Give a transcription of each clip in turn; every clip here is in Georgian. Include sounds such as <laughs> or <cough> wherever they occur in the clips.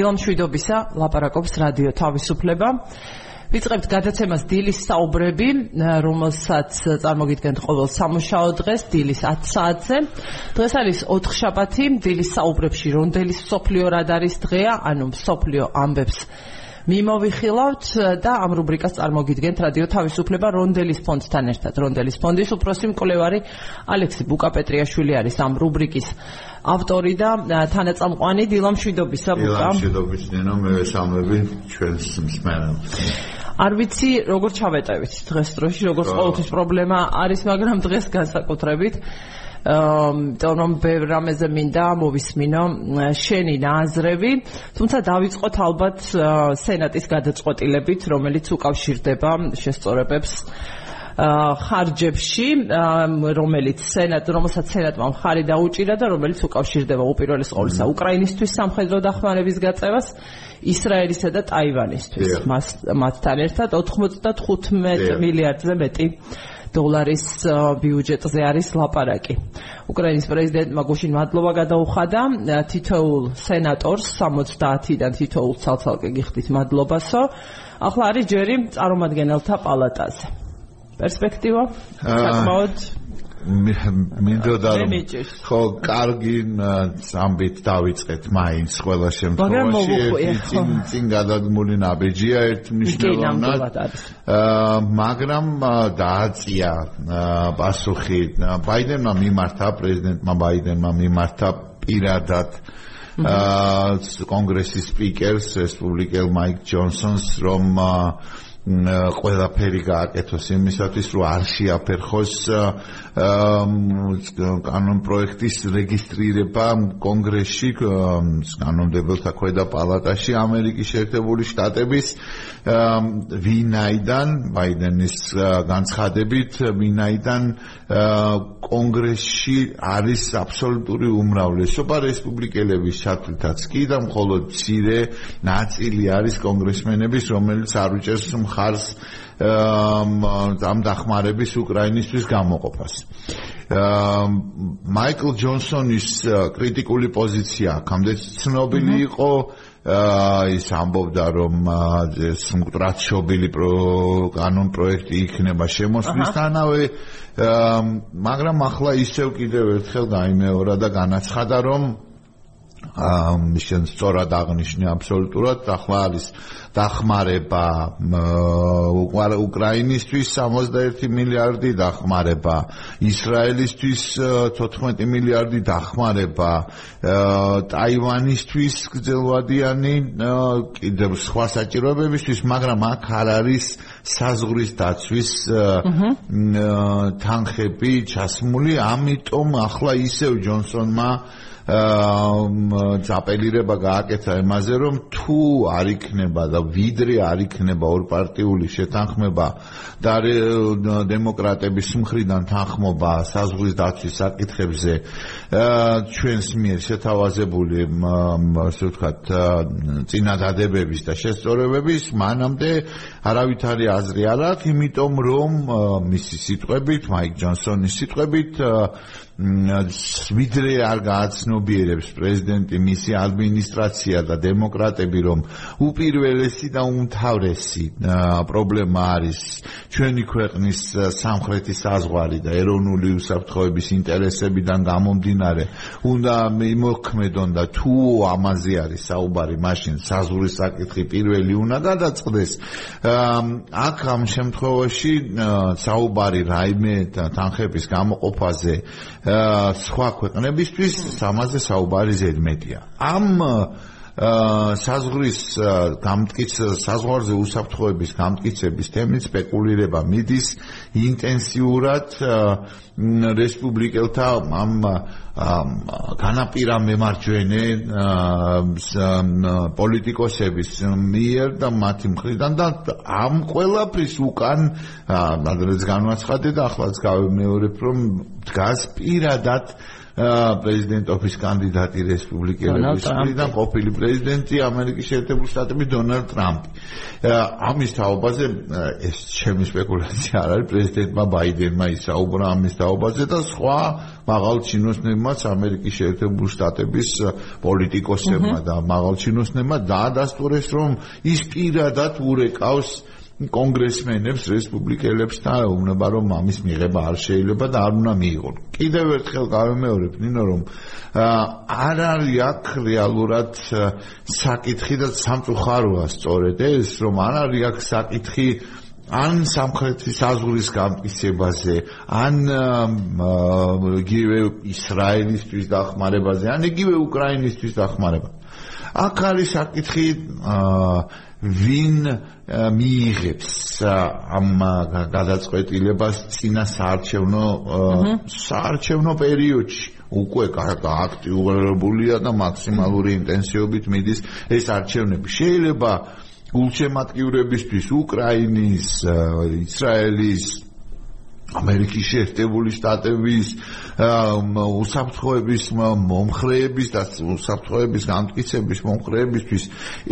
დილამშვიდობისა ლაპარაკობს რადიო თავისუფლება. ვიწყებთ გადაცემას დილის საუბრები რომელსაც წარმოგიდგენთ ყოველ სამუშაო დღეს დილის 10 საათზე. დღეს არის 4 შაბათი დილის საუბრებში რონდელის სოფლიო რად არის დღეა ანუ სოფლიო ამბებს მიმოვიხილავთ და ამ რუბრიკას წარმოგიდგენთ რადიო თავისუფლება რონდელის ფონდთან ერთად. რონდელის ფონდის უფროსი მკვლევარი ალექსი ბუკაპეტრიაშვილი არის ამ რუბრიკის ავტორი და თანაწამყვანი დილამშვიდობისა ბუკა. დილამშვიდობის ნინო მე ვესალმები ჩვენს მსმენელს. არ ვიცი როგორ ჩავეტევით დღეს დროში, როგორ ყოველთვის პრობლემა არის, მაგრამ დღეს განსაკუთრებით აა რომ ბევრ რამეზე მინდა მოვისმინო შენი ნაზრები, თუმცა დავიწყოთ ალბათ სენატის გადაწყვეტილებით, რომელიც უკავშირდება შესწორებებს ხარჯებში, რომელიც სენატ, რომელსაც სენატმა მხარი დაუჭირა და რომელიც უკავშირდება უპირველეს ყოვლისა უკრაინისთვის სამხედრო დახმარების გაწევას, ისრაელისა და ტაივანისთვის. მას მათთან ერთად 95 მილიარდზე მეტი დოლარის ბიუჯეტზე არის ლაპარაკი. უკრაინის პრეზიდენტმა გუშინ მადლობა გადაუხადა თითოეულ სენატორს 70-დან თითოეულ ცალ-ცალკე გიხდით მადლობასო. ახლა არის ჯერი წარმომადგენელთა პალატაზე. პერსპექტივა საკმაოდ მინდოდა რომ ხო კარგი ამბით დავიწყეთ მაინც ყველა შემთხვევაში. წინ წინ გადაგმული ნაბეჯია ერთ მნიშვნელოვნად მაგრამ დააწია პასუხი. ბაიდენმა მიმართა პრეზიდენტმა ბაიდენმა მიმართა პირადად. აა კონგრესის სპიკერს რესპუბლიკელ მაიკ ჯონსონს რომ აა ყველაფერი გააკეთოს. იმისათვის რომ არ შეაფერხოს კანონ პროექტის რეგისტრირება კონგრესში კანონმდებელთა ქვედა პალატაში ამერიკის შეერთებული შტატების ვინაიდან ბაიდენის განცხადებით ვინაიდან კონგრესში არის აბსოლუტური უმრავლესობა რესპუბლიკელების ჩათვლითაც კი და მხოლოდ მცირე ნაწილი არის კონგრესმენების რომელიც არ უჭერს მხარს ამ დახმარების უკრაინისთვის გამოყოფას. მაიკლ ჯონსონის კრიტიკული პოზიცია აქამდე ცნობილი იყო. ის ამბობდა რომ ეს მკრაცშობილი კანონ პროექტი იქნება შემოსვლისთანავე მაგრამ ახლა ისევ კიდევ ერთხელ გაიმეორა და განაცხადა რომ შენ სწორად აღნიშნე აბსოლუტურად ახლა არის დახმარება უკრაინისთვის 61 მილიარდი დახმარება ისრაელისთვის 14 მილიარდი დახმარება ტაივანისთვის გრძელვადიანი კიდევ სხვა საჭიროებებისთვის მაგრამ აქ არ არის საზღვრის დაცვის თანხები ჩასმული ამიტომ ახლა ისევ ჯონსონმა აპელირება გააკეთა იმაზე, რომ თუ არ იქნება და ვიდრე არ იქნება ორპარტიული შეთანხმება და დემოკრატების მხრიდან თანხმობა საზღვის დაცვის საკითხებზე, ჩვენს მიერ შეთავაზებული, ასე ვთქვათ, წინადადებების და შესწორებების მანამდე არავითარი აზრი არ აქვს, იმიტომ რომ მისი სიტყვებით, მაიკ ჯონსონის სიტყვებით ვიდრე არ გააცნობიერებს პრეზიდენტი მისი ადმინისტრაცია და დემოკრატები რომ უპირველესი და უმთავრესი პრობლემა არის ჩვენი ქვეყნის სამხრეთის საზღვარი და ეროვნული უსაფრთხოების ინტერესებიდან გამომდინარე უნდა მიმოქმედონ და თუ ამაზე არის საუბარი მაშინ. საზღვრის საკითხი პირველი უნდა გადაწყდეს. აქ ამ შემთხვევაში საუბარი რაიმე თანხების გამოყოფაზე სხვა ქვეყნებისთვის სამაზე საუბარი ზედმეტია. ამ საზღვრის გამტკიც საზღვარზე უსაფრთხოების გამტკიცების თემით სპეკულირება მიდის ინტენსიურად რესპუბლიკელთა ამ განაპირა მემარჯვენე პოლიტიკოსების მიერ და მათი მხრიდან და ამ ყველაფრის უკან ადრეც განვაცხადე და ახლაც გავემეორებ რომ დგას პირადად პრეზიდენტობის კანდიდატი რესპუბლიკელების მხრიდან ყოფილი პრეზიდენტი ამერიკის შეერთებული შტატების დონალდ ტრამპი. ამის თაობაზე ეს ჩემი სპეკულაცია არ არის პრეზიდენტმა ბაიდენმა ისაუბრა ამის თაობაზე და სხვა მაღალ ჩინოსნებმაც ამერიკის შეერთებული შტატების პოლიტიკოსებმა და მაღალ ჩინოსნებმა დაადასტურეს რომ ის პირადად ურეკავს კონგრესმენებს, რესპუბლიკელებს და უნდა რომ ამის მიღება არ შეიძლება და არ უნდა მიიღონ. კიდევ ერთხელ გავემეორებ ნინო რომ არ არის აქ რეალურად საკითხი და სამწუხაროა სწორედ ეს რომ არ არის აქ საკითხი ან სამხრეთის აზღურის გამტკიცებაზე, ან იგივე ისრაელისთვის დახმარებაზე, ან იგივე უკრაინისთვის დახმარებაზე. აქ არის საკითხი აა ვინ მიიღებს ამ გადაწყვეტილებას წინა საარჩევნო საარჩევნო პერიოდში. უკვე აქტიურებულია და მაქსიმალური ინტენსივობით მიდის ეს არჩევნები. შეიძლება გულშემატკივრებისთვის უკრაინის ისრაელის ამერიკის შეერთებული შტატების უსაფრთხოების მომხრეების და უსაფრთხოების განმტკიცების მომხრეებისთვის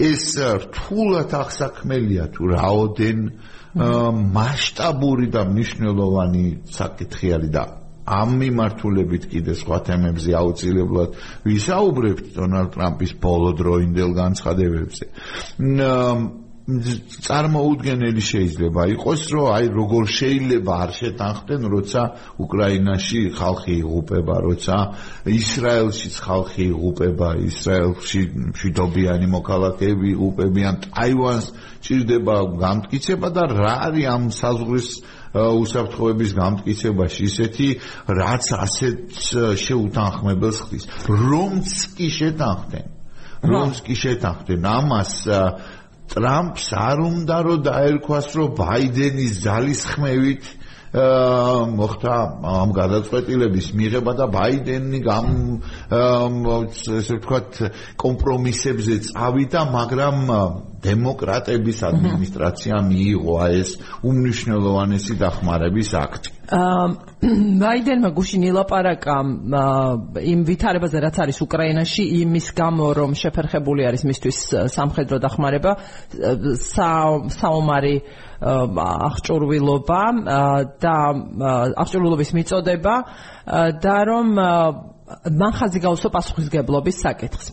ეს რთულად ახსაქმელია თუ რაოდენ მასშტაბური და მნიშვნელოვანი საკითხი არის და ამ მიმართულებით კიდე სხვა თემებზე აუცილებლად ვისაუბრებთ დონალდ ტრამპის ბოლო დროინდელ განცხადებებზე. წარმოუდგენელი შეიძლება იყოს, რომ აი როგორ შეიძლება არ შეთანხმდნენ, როცა უკრაინაში ხალხი იღუპება, როცა ისრაელშიც ხალხი იღუპება, ისრაელში მშვიდობიანი მოქალაქეები იღუპებიან, ტაივანს ჭირდება გამტკიცება და რა არის ამ საზღვრის უსაფრთხოების გამტკიცებაში? ისეთი რაც ასეთ შეუთანხმებელს ხდის. რომც კი შეთანხმდნენ? რომც კი შეთანხმდნენ? ამას ტრამპს არ უნდა რომ დაერქვას რომ ბაიდენის ძალისხმევით მოხდა ამ გადაწყვეტილების მიღება და ბაიდენი გამ ესე ვთქვათ კომპრომისებზე წავიდა, მაგრამ დემოკრატების ადმინისტრაცია მიიღო ეს უმნიშვნელოვანესი დახმარების აქტი. ბაიდენმა გუშინ ილაპარაკა იმ ვითარებაზე რაც არის უკრაინაში იმის გამო რომ შეფერხებული არის მისთვის სამხედრო დახმარება საომარი აღჭურვილობა და აღჭურვილობის მიწოდება და რომ მახაზი გავსო პასუხისგებლობის საკითხს.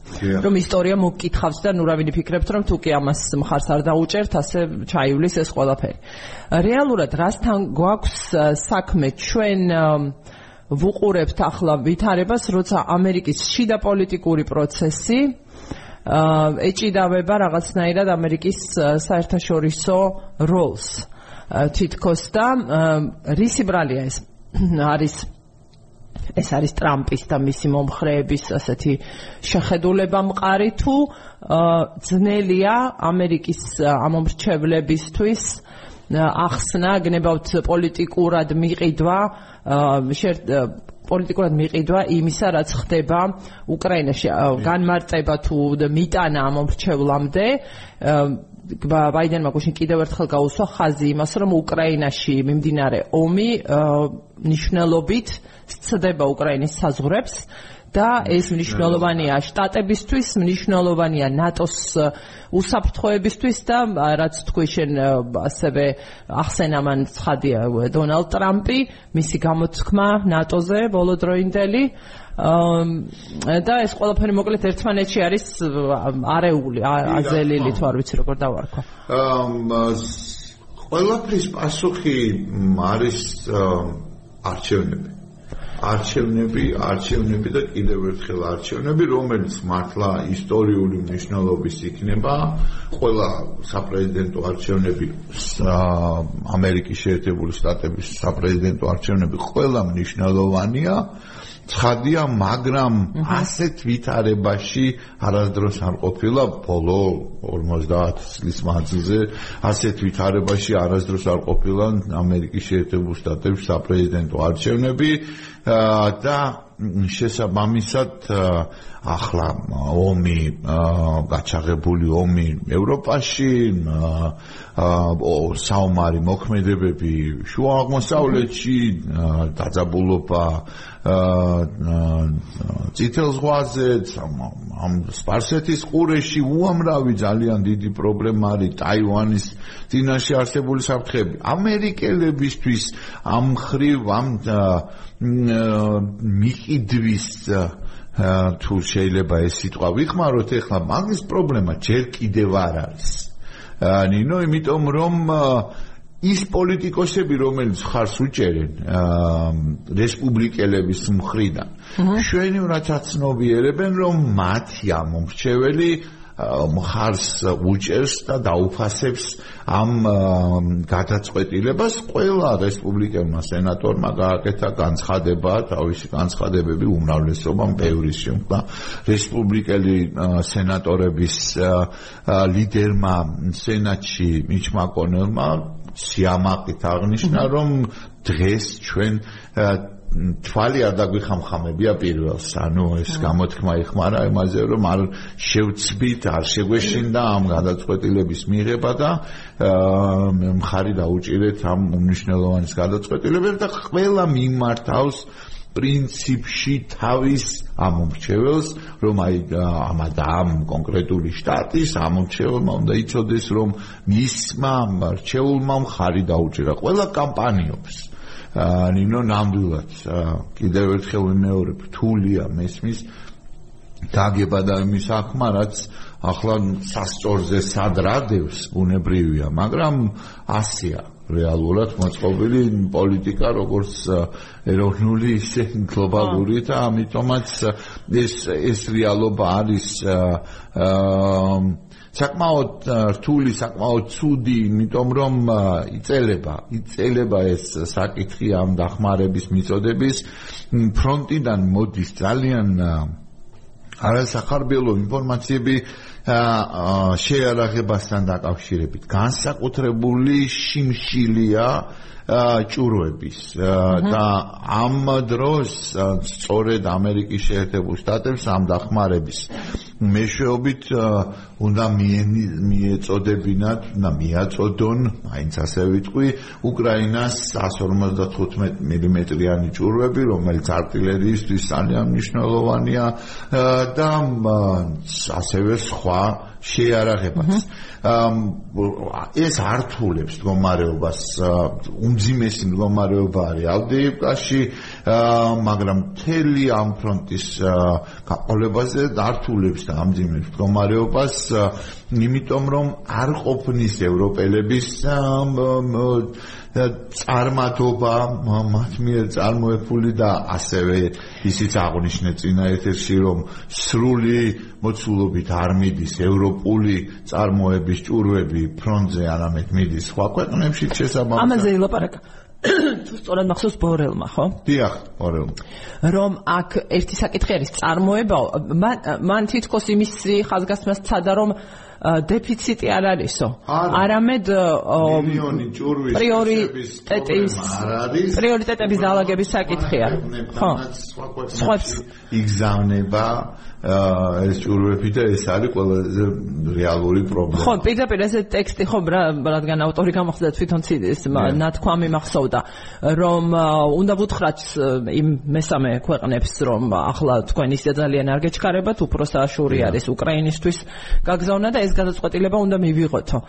რომ ისტორია მოგკითხავს და ნუ რავინი ფიქრებთ რომ თუ კი ამას მხარს არ დაუჭერთ, ასე ჩაივლის ეს ყველაფერი. რეალურად რასთან გვაქვს საქმე ჩვენ ვუყურებთ ახლა ვითარებას, როცა ამერიკის შიდა პოლიტიკური პროცესი ეჭიდავება რაღაცნაირად ამერიკის საერთაშორისო როლს. თითქოს და რისი ბრალია ეს <coughs> არის ეს არის ტრამპის და მისი მომხრეების ასეთი შეხედულება მყარი თუ ძნელია ამერიკის ამომრჩევლებისთვის ახსნა გნებავთ პოლიტიკურად მიყიდვა პოლიტიკურად მიყიდვა იმისა რაც ხდება უკრაინაში. განმარტება თუ მიტანა ამომრჩევლამდე ბაიდენმა გუშინ კიდევ ერთხელ გაუსვა ხაზი იმას რომ უკრაინაში მიმდინარე ომი ნიშნულობით სცდება უკრაინის საზღვრებს და ეს მნიშვნელოვანია შტატებისთვის, მნიშვნელოვანია ნატოს უსაფრთხოებისთვის და რაც თქვი შენ ასევე ახსენა მან ცხადია დონალდ ტრამპი, მისი გამოთქმა ნატოზე ბოლოდროინდელი და ეს ყველაფერი მოკლედ ერთმანეთში არის არეული, აზელილი თუ არ ვიცი როგორ დავარქვა. ყველაფრის პასუხი არის არჩევნები. არჩევნები, არჩევნები და კიდევ ერთხელ არჩევნები, რომელიც მართლა ისტორიული მნიშვნელობის იქნება. ყველა საპრეზიდენტო არჩევნები ამერიკის შეერთებული შტატების საპრეზიდენტო არჩევნები ყველა მნიშვნელოვანია. ცხადია, მაგრამ ასეთ ვითარებაში არასდროს არ ყოფილა ბოლო 50 წლის მანძილზე, ასეთ ვითარებაში არასდროს არ ყოფილა ამერიკის შეერთებული შტატების საპრეზიდენტო არჩევნები და შესაბამისად ახლა ომი გაჩაღებული ომი ევროპაში საომარი მოქმედებები შუა აღმოსავლეთში დაძაბულობა წითელ ზღვაზე ამ სპარსეთის ყურეში უამრავი ძალიან დიდი პრობლემა არის ტაივანის წინაშე არსებული საფრთხეები. ამერიკელებისთვის ამ ხრივ ამ მიყიდვის თუ შეიძლება ეს სიტყვა ვიხმაროთ ახლა მაგის პრობლემა ჯერ კიდევ არ არის. ნინო იმიტომ რომ ის პოლიტიკოსები რომელიც ხარს უჭერენ რესპუბლიკელების მხრიდან შვენივრად აცნობიერებენ რომ მათი ამომრჩეველი მხარს უჭერს და დაუფასებს ამ გადაწყვეტილებას ყველა რესპუბლიკელმა სენატორმა გააკეთა განცხადება თავისი განცხადებები უმრავლესობამ პევრის შემდგა რესპუბლიკელი სენატორების ლიდერმა სენატში მიჩ მაკონელმა სიამაყით აღნიშნა რომ დღეს ჩვენ თვალი არ დაგვიხამხამებია პირველს. ანუ ეს გამოთქმა იხმარა იმაზე, რომ არ შევცბით, არ შეგვეშინდა ამ გადაწყვეტილების მიღება და მხარი დაუჭირეთ ამ უნიშნელოვანის გადაწყვეტილებებს და ყველა მიმართავს პრინციპში თავის ამომრჩეველს, რომ აი ამადა ამ კონკრეტული შტატის ამომრჩეველმა უნდა იცოდეს, რომ მისმა მრჩეულმა მხარი დაუჭირა. ყველა კამპანიობს. ნინო ნამდვილად კიდევ ერთხელ ვიმეორებ თულია მესმის დაგება და იმის ახმა რაც ახლა სასწორზე სადრადევს ბუნებრივია მაგრამ ასია რეალურად მოწყობილი პოლიტიკა როგორც ეროვნული ისე გლობალური და ამიტომაც ეს ეს რეალობა არის აა საკმაოდ რთული, საკმაოდ ცუდი, იმიტომ რომ იწელება, იწელება ეს საკითხი ამ დახმარების მიწოდების ფრონტიდან მოდის ძალიან არასახარბიელო ინფორმაციები შეარაღებასთან დაკავშირებით. განსაკუთრებული შიმშილია ჭურვების და ამ დროს სწორედ ამერიკის შეერთებულ შტატებს ამ დახმარების მეშვეობით უნდა მიეწოდებინათ და მიაწოდონ, აინც ასე ვიტყვი, უკრაინას 155 მმ-იანი ჭურვები, რომელიც артиლერიისთვის ძალიან მნიშვნელოვანია და ასევე სხვა შეარაღებას. ეს ართულებს მდგომარეობას, უმძიმესი მდგომარეობა არის ალდეევკაში, მაგრამ თელი ამ ფრონტის გაყოლებაზე ართულებს და ამძიმებს მდგომარეობას, იმიტომ რომ არ ყოფნის ევროპელების წარმატობა მათ მიერ წარმოებული და ასევე ისიც აღნიშნე წინა ეთერში რომ სრული მოცულობით არ მიდის ევროპული წარმოების ჭურვები ფრონტზე არამედ მიდის სხვა ქვეყნებში შესაბამისად ამაზე ილაპარაკა <coughs> თუ სწორად მახსოვს ბორელმა ხო? დიახ, ბორელმა. რომ აქ ერთი საკითხი არის წარმოება, მან მან თითქოს იმის ხაზგასმას ცადა რომ დეფიციტი არ არისო. არამედ მილიონი ჭურვის პრიორიტეტის პრიორიტეტების დაალაგების საკითხია. ხო. სხვა იგზავნება ეს ჭურვები და ეს არის ყველაზე რეალური პრობლემა. ხო, პირდაპირ ეს ტექსტი ხო, რადგან ავტორი გამოხდა თვითონ ცის ნათქვამი მახსოვდა, რომ უნდა ვუთხრათ იმ მესამე ქვეყნებს, რომ ახლა თქვენ ისე ძალიან არ გეჩქარებათ, უფრო სააშური არის უკრაინისთვის გაგზავნა და ეს გადაწყვეტილება უნდა მივიღოთო.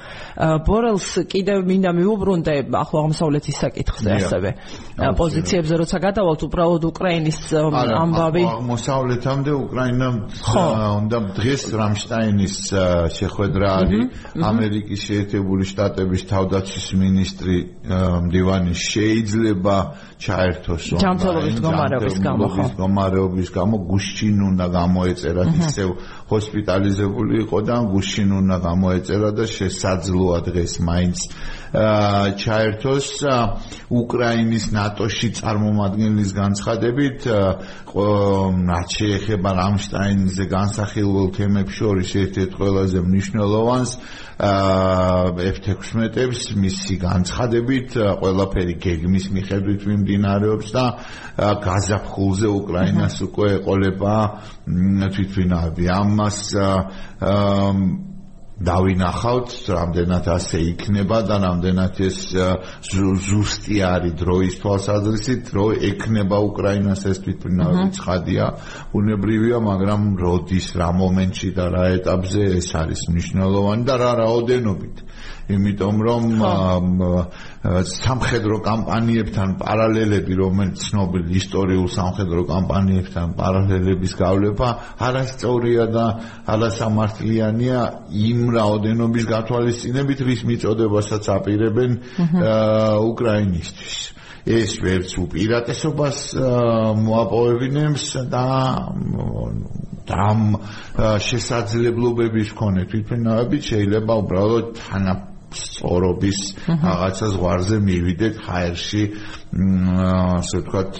ბორელს კიდევ მინდა მიუბრუნდე ახლა აღმოსავლეთის საკითხზე ასევე. პოზიციებზე როცა გადავალთ, უბრალოდ უკრაინის ამბავი აღმოსავლეთამდე უკრაინა უნდა დღეს რამშტაინის შეხვედრა არის ამერიკის შეერთებული შტატების თავდაცვის ministri მდივანი შეიძლება ჩაერთოს ჯანმრთელობის მდგომარეობის გამო გამო გუშინ უნდა გამოეწერათ ისევ ჰოსპიტალიზებული იყო და გუშინ უნდა გამოეწერა და შესაძლოა დღეს მაინც ჩაერთოს უკრაინის ნატოში წარმომადგენლის განცხადებით რაც შეეხება რამშტაინზე განსახილველ თემებს შორის ერთ-ერთ ყველაზე მნიშვნელოვანს F16-ებს მისი განცხადებით ყველაფერი გეგმის მიხედვით მიმდინარეობს და გაზაფხულზე უკრაინას უკვე ეყოლება თვითვინავი ამას დავინახავთ, რამდენად ასე იქნება და რამდენად ეს ზუსტი არის დროის თვალსაზრისით, რო ექნება უკრაინას ეს თვითმფრინავი ცხადია, უნებრივია, მაგრამ როდის, რა მომენტში და რა ეტაპზე ეს არის მნიშვნელოვანი და რა რაოდენობით. იმიტომ რომ სამხედრო კამპანიებთან პარალელები, რომელიც ცნობილ ისტორიულ სამხედრო კამპანიებთან პარალელების გავლება არასწორია და არასამართლიანია იმ რაოდენობის გათვალისწინებით, რის მიწოდებასაც აპირებენ უკრაინისტვის. ეს ვერც უპირატესობას მოაპოვებინებს და ამ შესაძლებლობების მქონე თვითმფრინავებით შეიძლება უბრალოდ თანა სწორობის რაღაცა ზღვარზე მივიდეთ ჰაერში ასე ვთქვათ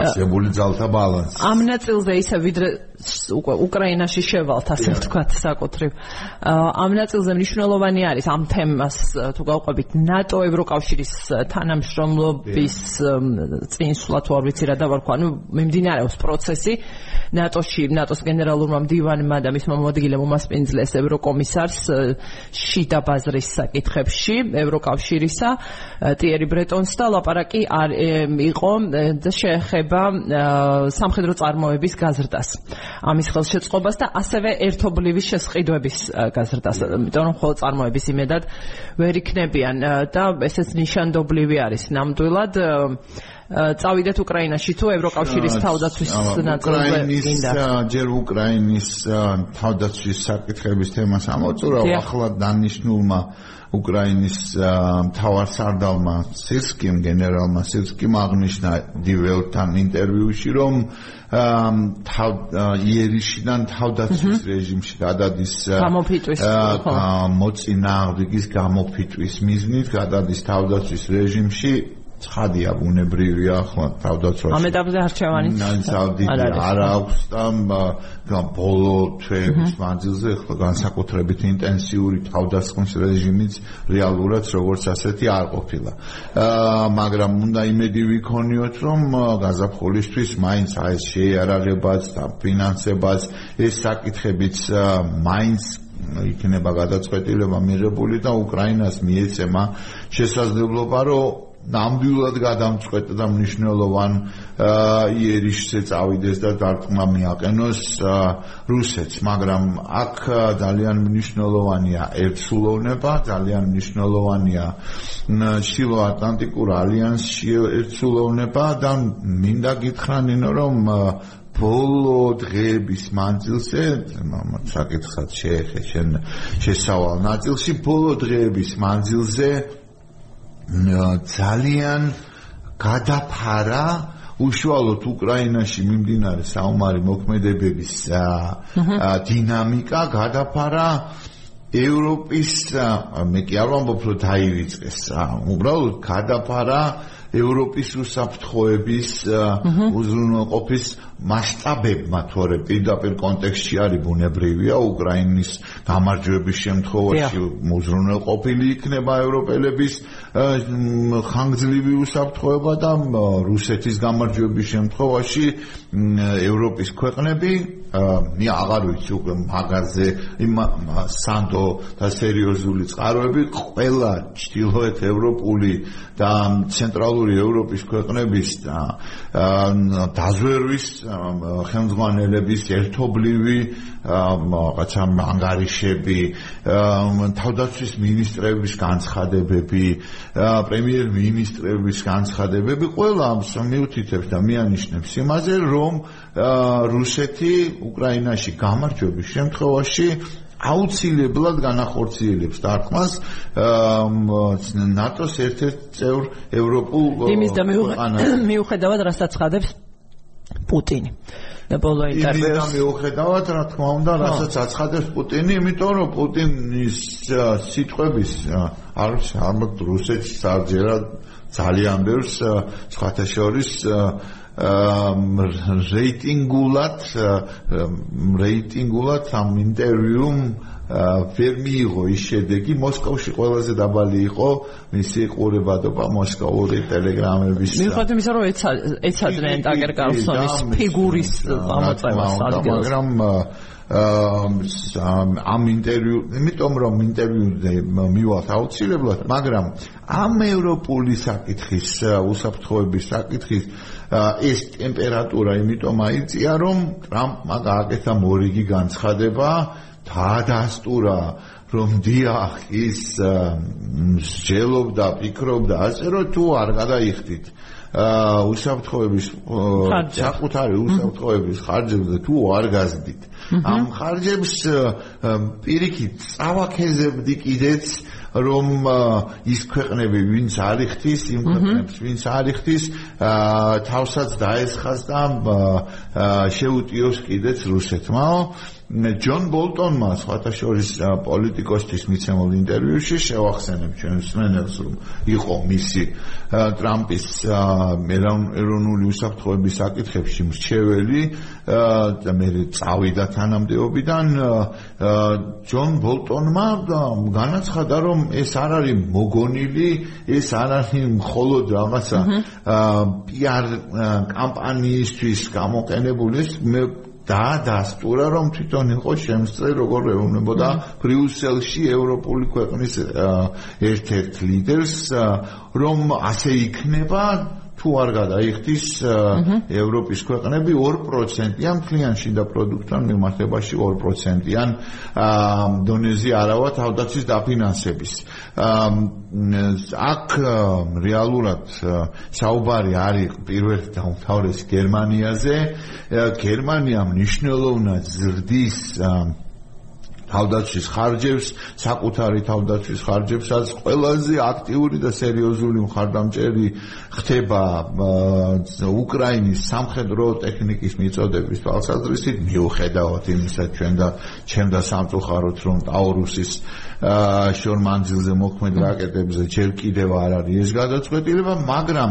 არსებული ძალთა ბალანსი. ამ ნაწილზე ისე ვიდრე უკვე უკრაინაში შევალთ ასე ვთქვათ საკუთრივ. ამ ნაწილზე მნიშვნელოვანი არის ამ თემას თუ გავყვებით ნატო ევროკავშირის თანამშრომლობის წინსვლა თუ არ ვიცი რა დავარქვა, ანუ მიმდინარეობს პროცესი ნატოში, ნატოს გენერალურმა მდივანმა და მის მომადგილემ უმასპინძლეს ევროკომისარს შიდა ბაზრის საკითხებში ევროკავშირისა ტიერი ბრეტონს და ლაპარაკი იყო და შეეხება ეხება სამხედრო წარმოების გაზრდას. ამის ხელშეწყობას და ასევე ერთობლივი შესყიდვების გაზრდას. იმიტომ რომ ხოლმე წარმოების იმედად ვერ იქნებიან. და ესეც ნიშანდობლივი არის. ნამდვილად წავიდეთ უკრაინაში თუ ევროკავშირის თავდაცვის ნაწილზე გინდა. ჯერ უკრაინის თავდაცვის საკითხების თემას ამოწურა ახლა დანიშნულმა უკრაინის მთავარ სარდალმა სირსკიმ გენერალმა სირსკიმ აღნიშნა დიველთან ინტერვიუში რომ თავ იერიშიდან თავდაცვის რეჟიმში გადადის გამოფიტვის მოწინააღმდეგის გამოფიტვის მიზნით გადადის თავდაცვის რეჟიმში ცხადია ბუნებრივია ახლა თავდაცვაში. ამ ეტაპზე არჩევანი არ აქვს და ბოლო თვეების მანძილზე ახლა განსაკუთრებით ინტენსიური თავდასხმის რეჟიმიც რეალურად როგორც ასეთი არ ყოფილა. მაგრამ უნდა იმედი ვიქონიოთ რომ გაზაფხულისთვის მაინც აი შეიარაღებაც და ფინანსებაც ეს საკითხებიც მაინც იქნება გადაწყვეტილება მიღებული და უკრაინას მიეცემა შესაძლებლობა რომ ნამდვილად გადამწყვეტ და მნიშვნელოვან იერიშზე წავიდეს და დარტყმა მიაყენოს რუსეთს, მაგრამ აქ ძალიან მნიშვნელოვანია ერთსულოვნება, ძალიან მნიშვნელოვანია შილო ატლანტიკურ ალიანსში ერთსულოვნება და მინდა გითხრანინო რომ ბოლო დღეების მანძილზე საკითხად შეეხე შენ შესავალ ნაწილში ბოლო დღეების მანძილზე ძალიან გადაფარა უშუალოდ უკრაინაში მიმდინარე საომარი მოქმედებების დინამიკა გადაფარა ევროპის მე კი არ ვამბობ რომ დაივიწყეს უბრალოდ გადაფარა ევროპის უსაფრთხოების უზრუნველყოფის მასშტაბებმა თორე პირდაპირ კონტექსტში არის ბუნებრივია უკრაინის გამარჯვების შემთხვევაში უზრუნველყოფილი იქნება ევროპელების ხანგრძლივი უსაფრთხოება და რუსეთის გამარჯვების შემთხვევაში ევროპის ქვეყნები მე აღარ ვიცი უკვე მაგაზე იმ სანდო და სერიოზული წყაროები ყველა ჩtildeოეთ ევროპული და ცენტრალური ევროპის ქვეყნების და დაზვერვის ხელმძღვანელების ერთობლივი რაღაცა ანგარიშები თავდაცვის ministrების განცხადებები პრემიერ-მინისტრების განცხადებები ყველა მიუთითებს და მიანიშნებს იმაზე რომ რუსეთი უკრაინაში გამარჯვების შემთხვევაში აუცილებლად განახორციელებს დარტყმას ნატოს ერთ-ერთ წევრ ევროპულ იმის და მიუხედავად <coughs> რასაც ხადებს პუტინი ბოლო ინტერვიუს. იმით მიუხედავად, რა თქმა უნდა, რასაც აცხადებს პუტინი, იმიტომ რომ პუტინის სიტყვების არ არ რუსეთს საერთოდ ძალიან ბევრს სხვათა შორის რეიტინგულად რეიტინგულად ამ ინტერვიუმ ვერ მიიღო ის შედეგი მოსკოვში ყველაზე დაბალი იყო მისი ყურებადობა მოსკოვური ტელეგრამების მიუხედავად იმისა რომ ეცადნენ ტაგერ კარლსონის ფიგურის ამოწევას ადგილს. მაგრამ ამ ინტერვიუ, იმიტომ რომ ინტერვიუზე მივალთ აუცილებლად, მაგრამ ამ ევროპული საკითხის უსაფრთხოების საკითხის ეს ტემპერატურა იმიტომ აიწია, რომ ტრამპმა გააკეთა მორიგი განცხადება დაადასტურა რომ დიახ ის მსჯელობდა, ფიქრობდა. ასე რომ თუ არ გადაიხდით აა უსაფრთხოების საკუთარი უსაფრთხოების ხარჯებზე თუ არ გაზდით ამ ხარჯებს პირიქით წავაქეზებდი კიდეც რომ ის ქვეყნები ვინც არიხთის იმ ქვეყნებს ვინც არიხთის თავსაც დაესხას და შეუტიოს კიდეც რუსეთმაო ჯონ ბოლტონმა სხვათა შორის პოლიტიკოსთვის მიცემულ ინტერვიუში შევახსენებ ჩვენ მსმენელს რომ იყო მისი ტრამპის ეროვნული უსაფრთხოების საკითხებში მრჩეველი და მე წავიდა თანამდებობიდან ჯონ ბოლტონმა განაცხადა რომ ეს არ არის მოგონილი ეს არ არის მხოლოდ რაღაცა პიარ კამპანიისთვის გამოყენებული მე და დასტურა რომ თვითონ იყო შემწე როგორ ეუბნებოდა ბრიუსელში ევროპული ქვეყნის ერთ-ერთ ლიდერს რომ ასე იქნება თუ არ გადაიხდის ევროპის ქვეყნები 2%-იან მთლიან შიდა პროდუქტთან მიმართებაში 2%-იან დონეზე არავა თავდაცვის დაფინანსების. აქ რეალურად საუბარი არის პირველ და უმთავრეს გერმანიაზე. გერმანია მნიშვნელოვნად ზრდის თავდაცვის ხარჯებს, საკუთარი თავდაცვის ხარჯებსაც ყველაზე აქტიური და სერიოზული მხარდამჭერი ხდება უკრაინის სამხედრო ტექნიკის მიწოდების თვალსაზრისით, მიუხედავად იმისა, ჩვენ და ჩვენ და სამწუხაროდ რომ ტაურუსის შორმანძილზე მოქმედ რაკეტებზე ჯერ კიდევ არ არის ეს გადაწყვეტილება, მაგრამ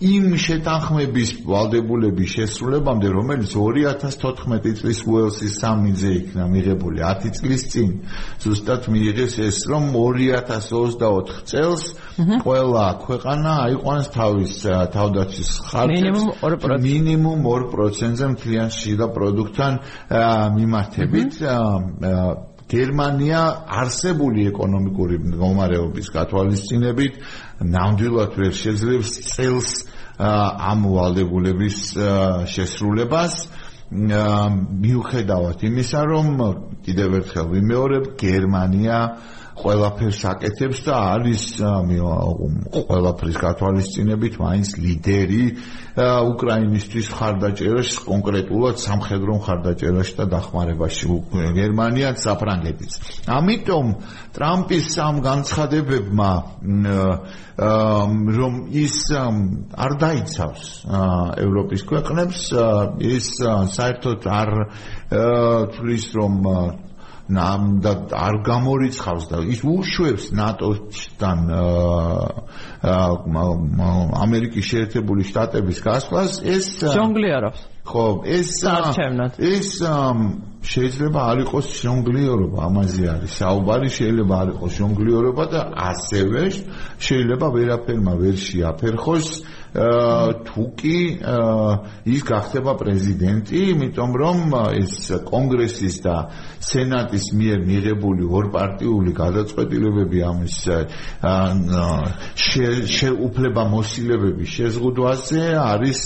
იმ შეთანხმების ვალდებულების შესრულებამდე, რომელიც 2014 წლის უელსის სამიძე იქნა მიღებული 10 წლის წინ, ზუსტად მიიღეს ეს, რომ 2024 წელს ყველა ქვეყანა აიყვანს თავის თავდაცვის ხარჯებს. მინიმუმ 2%-ზე მთლიან შიდა პროდუქტთან მიმართებით გერმანია არსებული ეკონომიკური მდგომარეობის გათვალისწინებით ნამდვილად ვერ შეძლებს წელს ამ ვალდებულების შესრულებას. მიუხედავად იმისა რომ კიდევ ერთხელ ვიმეორებ გერმანია ყველაფერს აკეთებს და არის ყველაფრის გათვალისწინებით მაინც ლიდერი უკრაინისტვის ხარდაჭერაში კონკრეტულად სამხედრო ხარდაჭერაში და დახმარებაში გერმანიაც საფრანგეთიც. ამიტომ ტრამპის სამ განცხადებებმა რომ ის არ დაიცავს ევროპის ქვეყნებს ის საერთოდ არ თulis რომ და არ გამორიცხავს და ის უშვებს ნატოსთან ამერიკის შეერთებული შტატების გასვლას ეს ჟონგლიარობს ხო ეს ეს შეიძლება არ იყოს ჟონგლიორობა ამაზე არის საუბარი შეიძლება არ იყოს ჟონგლიორობა და ასევე შეიძლება ვერაფერმა ვერ შეაფერხოს თუ კი ის გახდება პრეზიდენტი, იმიტომ რომ ეს კონგრესის და სენატის მიერ მიღებული ორპარტიული გადაწყვეტილებები ამის შეუფლება მოსილებების შეზღუდვაზე არის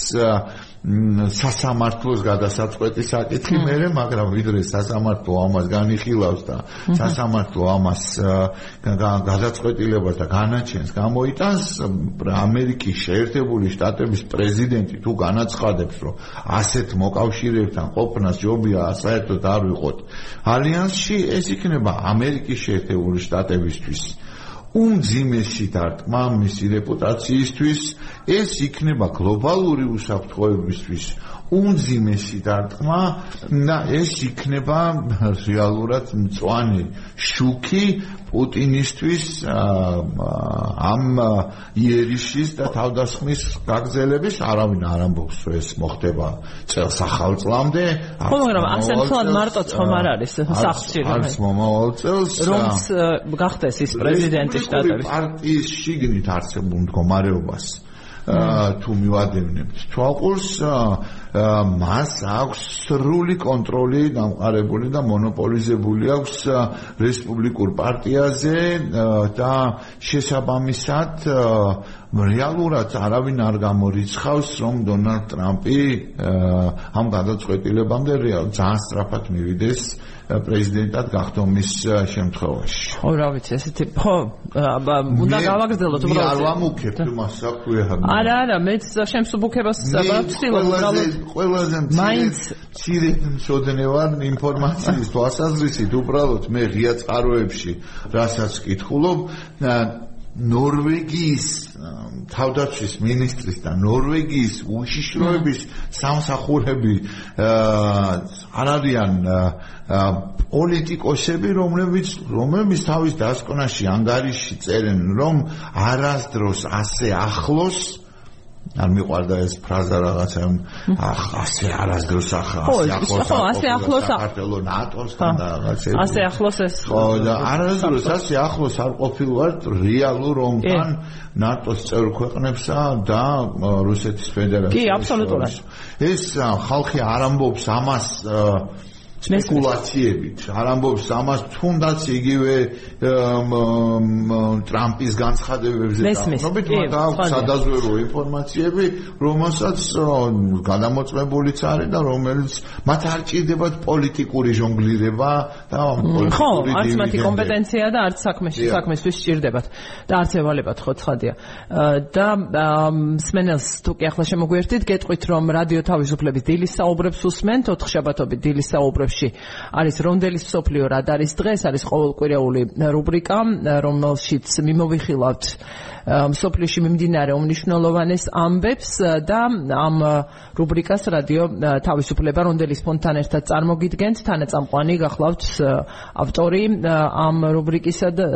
სასამართლოს გადასაწყვეტი საკითხი მერე, მაგრამ ვიდრე სასამართლო ამას განიხილავს და სასამართლო ამას გადაწყვეტილებას და განაჩენს გამოიტანს ამერიკის შეერთებული შტატების პრეზიდენტი თუ განაცხადებს, რომ ასეთ მოკავშირეებთან ყოფნა ჯობია საერთოდ არ ვიყოთ. ალიანსში, ეს იქნება ამერიკის შეერთებული შტატებისთვის უმძიმესი დარტყმა მისი რეპუტაციისთვის. ეს იქნება გლობალური უსაფრთხოებისთვის უმძიმესი დარტყმა და ეს იქნება რეალურად მწვანე შუქი პუტინისტვის ამ იერიშის და თავდასხმის გაგზელების არავინ არ ამბობს რომ ეს მოხდება წელს ახალ წლამდე ხო მაგრამ ასე მხოლოდ მარტო ხომ არ არის სახში არის მომავალ წელს რომ გახდეს ის პრეზიდენტი შტატების. პარტიის შიგნით არსებულ მდგომარეობას თუ მივადევნებთ თვალყურს მას აქვს სრული კონტროლი დამყარებული და მონოპოლიზებული აქვს რესპუბლიკურ პარტიაზე და შესაბამისად რეალურად არავინ არ გამორიცხავს რომ დონალდ ტრამპი ამ გადაწყვეტილებამდე რეალ ძალიან სწრაფად მივიდეს პრეზიდენტად გახდომის შემთხვევაში. ხო, რა ვიცი, ესეთი ხო, უნდა გავაგრძელოთ უბრალოდ. არ ვამუქებ მას საქმე ახლა. არა, არა, მეც შემსუბუქებას ვცდილობ უბრალოდ. ყველაზე მაინც ცირე შოდნე ვარ ინფორმაციის თვალსაზრისით, უბრალოდ მე ღია წყაროებში რასაც კითხულობ, ნორვეგიის თავდაცვის ministris და ნორვეგიის უშიშროების სამსახურები არ არიან პოლიტიკოსები, რომლებიც რომლებიც თავის დასკვნაში ანგარიში წერენ, რომ არასდროს ასე ახლოს არ მიყვარდა ეს ფრაზა რაღაცა ახ ასე არასდროს ახლა ასე ახლოს ხო ასე ახლოს საქართველოს ნატოსთან და რაღაცა ასე ახლოს ეს ხო და არასდროს ასე ახლოს არ ყოფილვართ რეალურ ომთან ნატოს წევრ ქვეყნებსა და რუსეთის ფედერაციას კი აბსოლუტურად. ეს ხალხი არ ამბობს ამას სპეკულაციებით. არ ამბობს ამას თუნდაც იგივე ტრამპის განცხადებებზე დაახლოებით მათ აქვს სადაზვერო ინფორმაციები რომელსაც გადამოწმებულიც არის და რომელიც მათ არ ჭირდებათ პოლიტიკური ჟონგლირება და ხო არც მათი კომპეტენცია და არც საქმეში საქმესთვის ჭირდებათ და არც ევალებათ ხო ცხადია. და სმენელს თუ კი ახლა შემოგვიერთით გეტყვით რომ რადიო თავისუფლების დილის საუბრებს უსმენთ ოთხშაბათობით დილის საუბრებს ბლოგში არის რონდელის სოფლიო რადარის დღეს? არის ყოველკვირეული რუბრიკა რომელშიც მიმოვიხილავთ სოფლიოში მიმდინარე უმნიშვნელოვანეს ამბებს და ამ რუბრიკას რადიო თავისუფლება რონდელის ფონთან ერთად წარმოგიდგენთ. თანაწამყვანი გახლავთ ავტორი ამ რუბრიკისა და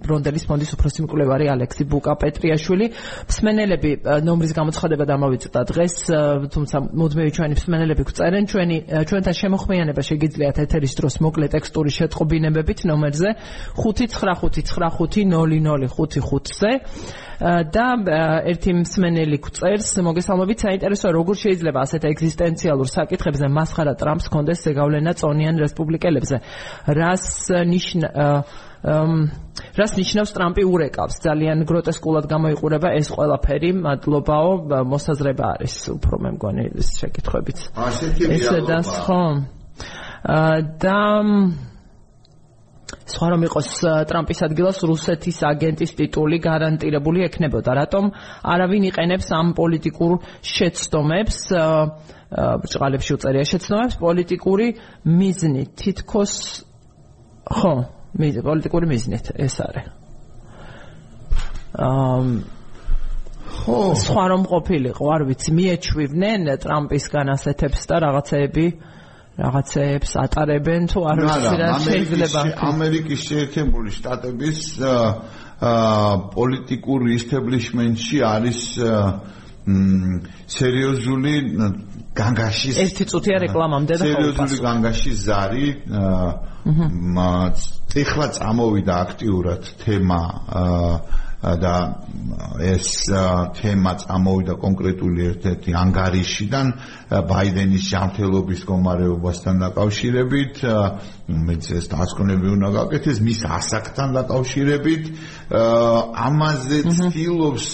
რონდელის ფონდის უფროსი მკვლევარი ალექსი ბუკა პეტრიაშვილი მსმენელები ნომრის გამოცხადება დამოვიწყდა დღეს თუმცა მუდმივი ჩვენი მსმენელები გვწერენ ჩვენი ჩვენთან შემოხმიანება შეგიძლიათ ეთერის დროს მოკლე ტექსტური შეტყობინებებით ნომერზე 599500555-ზე და ერთი მსმენელი გვწერს მოგესალმებით საინტერესოა როგორ შეიძლება ასეთ ეგზისტენციალურ საკითხებზე მასხარა ტრამპს კონდეს ზეგავლენა წონიან რესპუბლიკელებზე. რას ნიშნა რას ნიშნავს ტრამპი ურეკავს? ძალიან გროტესკულად გამოიყურება ეს ყველაფერი მადლობაო მოსაზრება არის უფრო მე მგონი ეს შეკითხვებით. ესე და ხო და სხვა რომ იყოს ტრამპის ადგილას რუსეთის აგენტის ტიტული გარანტირებული ექნებოდა. რატომ არავინ იყენებს ამ პოლიტიკურ შეცდომებს? ბრჭყალებში უწერია შეცდომებს პოლიტიკური მიზნით. თითქოს ხო, პოლიტიკური მიზნით ეს არის. აა ხო, სხვა რომ ყოფილიყო, არ ვიცი, მიეჩვივნენ ტრამპისგან ასეთებს და რაღაცეები აა რაღაცეებს ატარებენ თუ არ ვიცი რა შეიძლება ამერიკის შეერთებული შტატების პოლიტიკურ ისტაბლიშმენტში არის სერიოზული განგაშის ერთი წუთია რეკლამამდე და სერიოზული განგაშის ზარი ეხლა წამოვიდა აქტიურად თემა და ეს თემა წამოვიდა კონკრეტული ერთ-ერთი ანგარიშიდან ბაიდენის ჯანმრთელობის მდგომარეობასთან დაკავშირებით მეც ეს დასკვნები უნდა გაკეთდეს მის ასაკთან დაკავშირებით ამაზე ცდილობს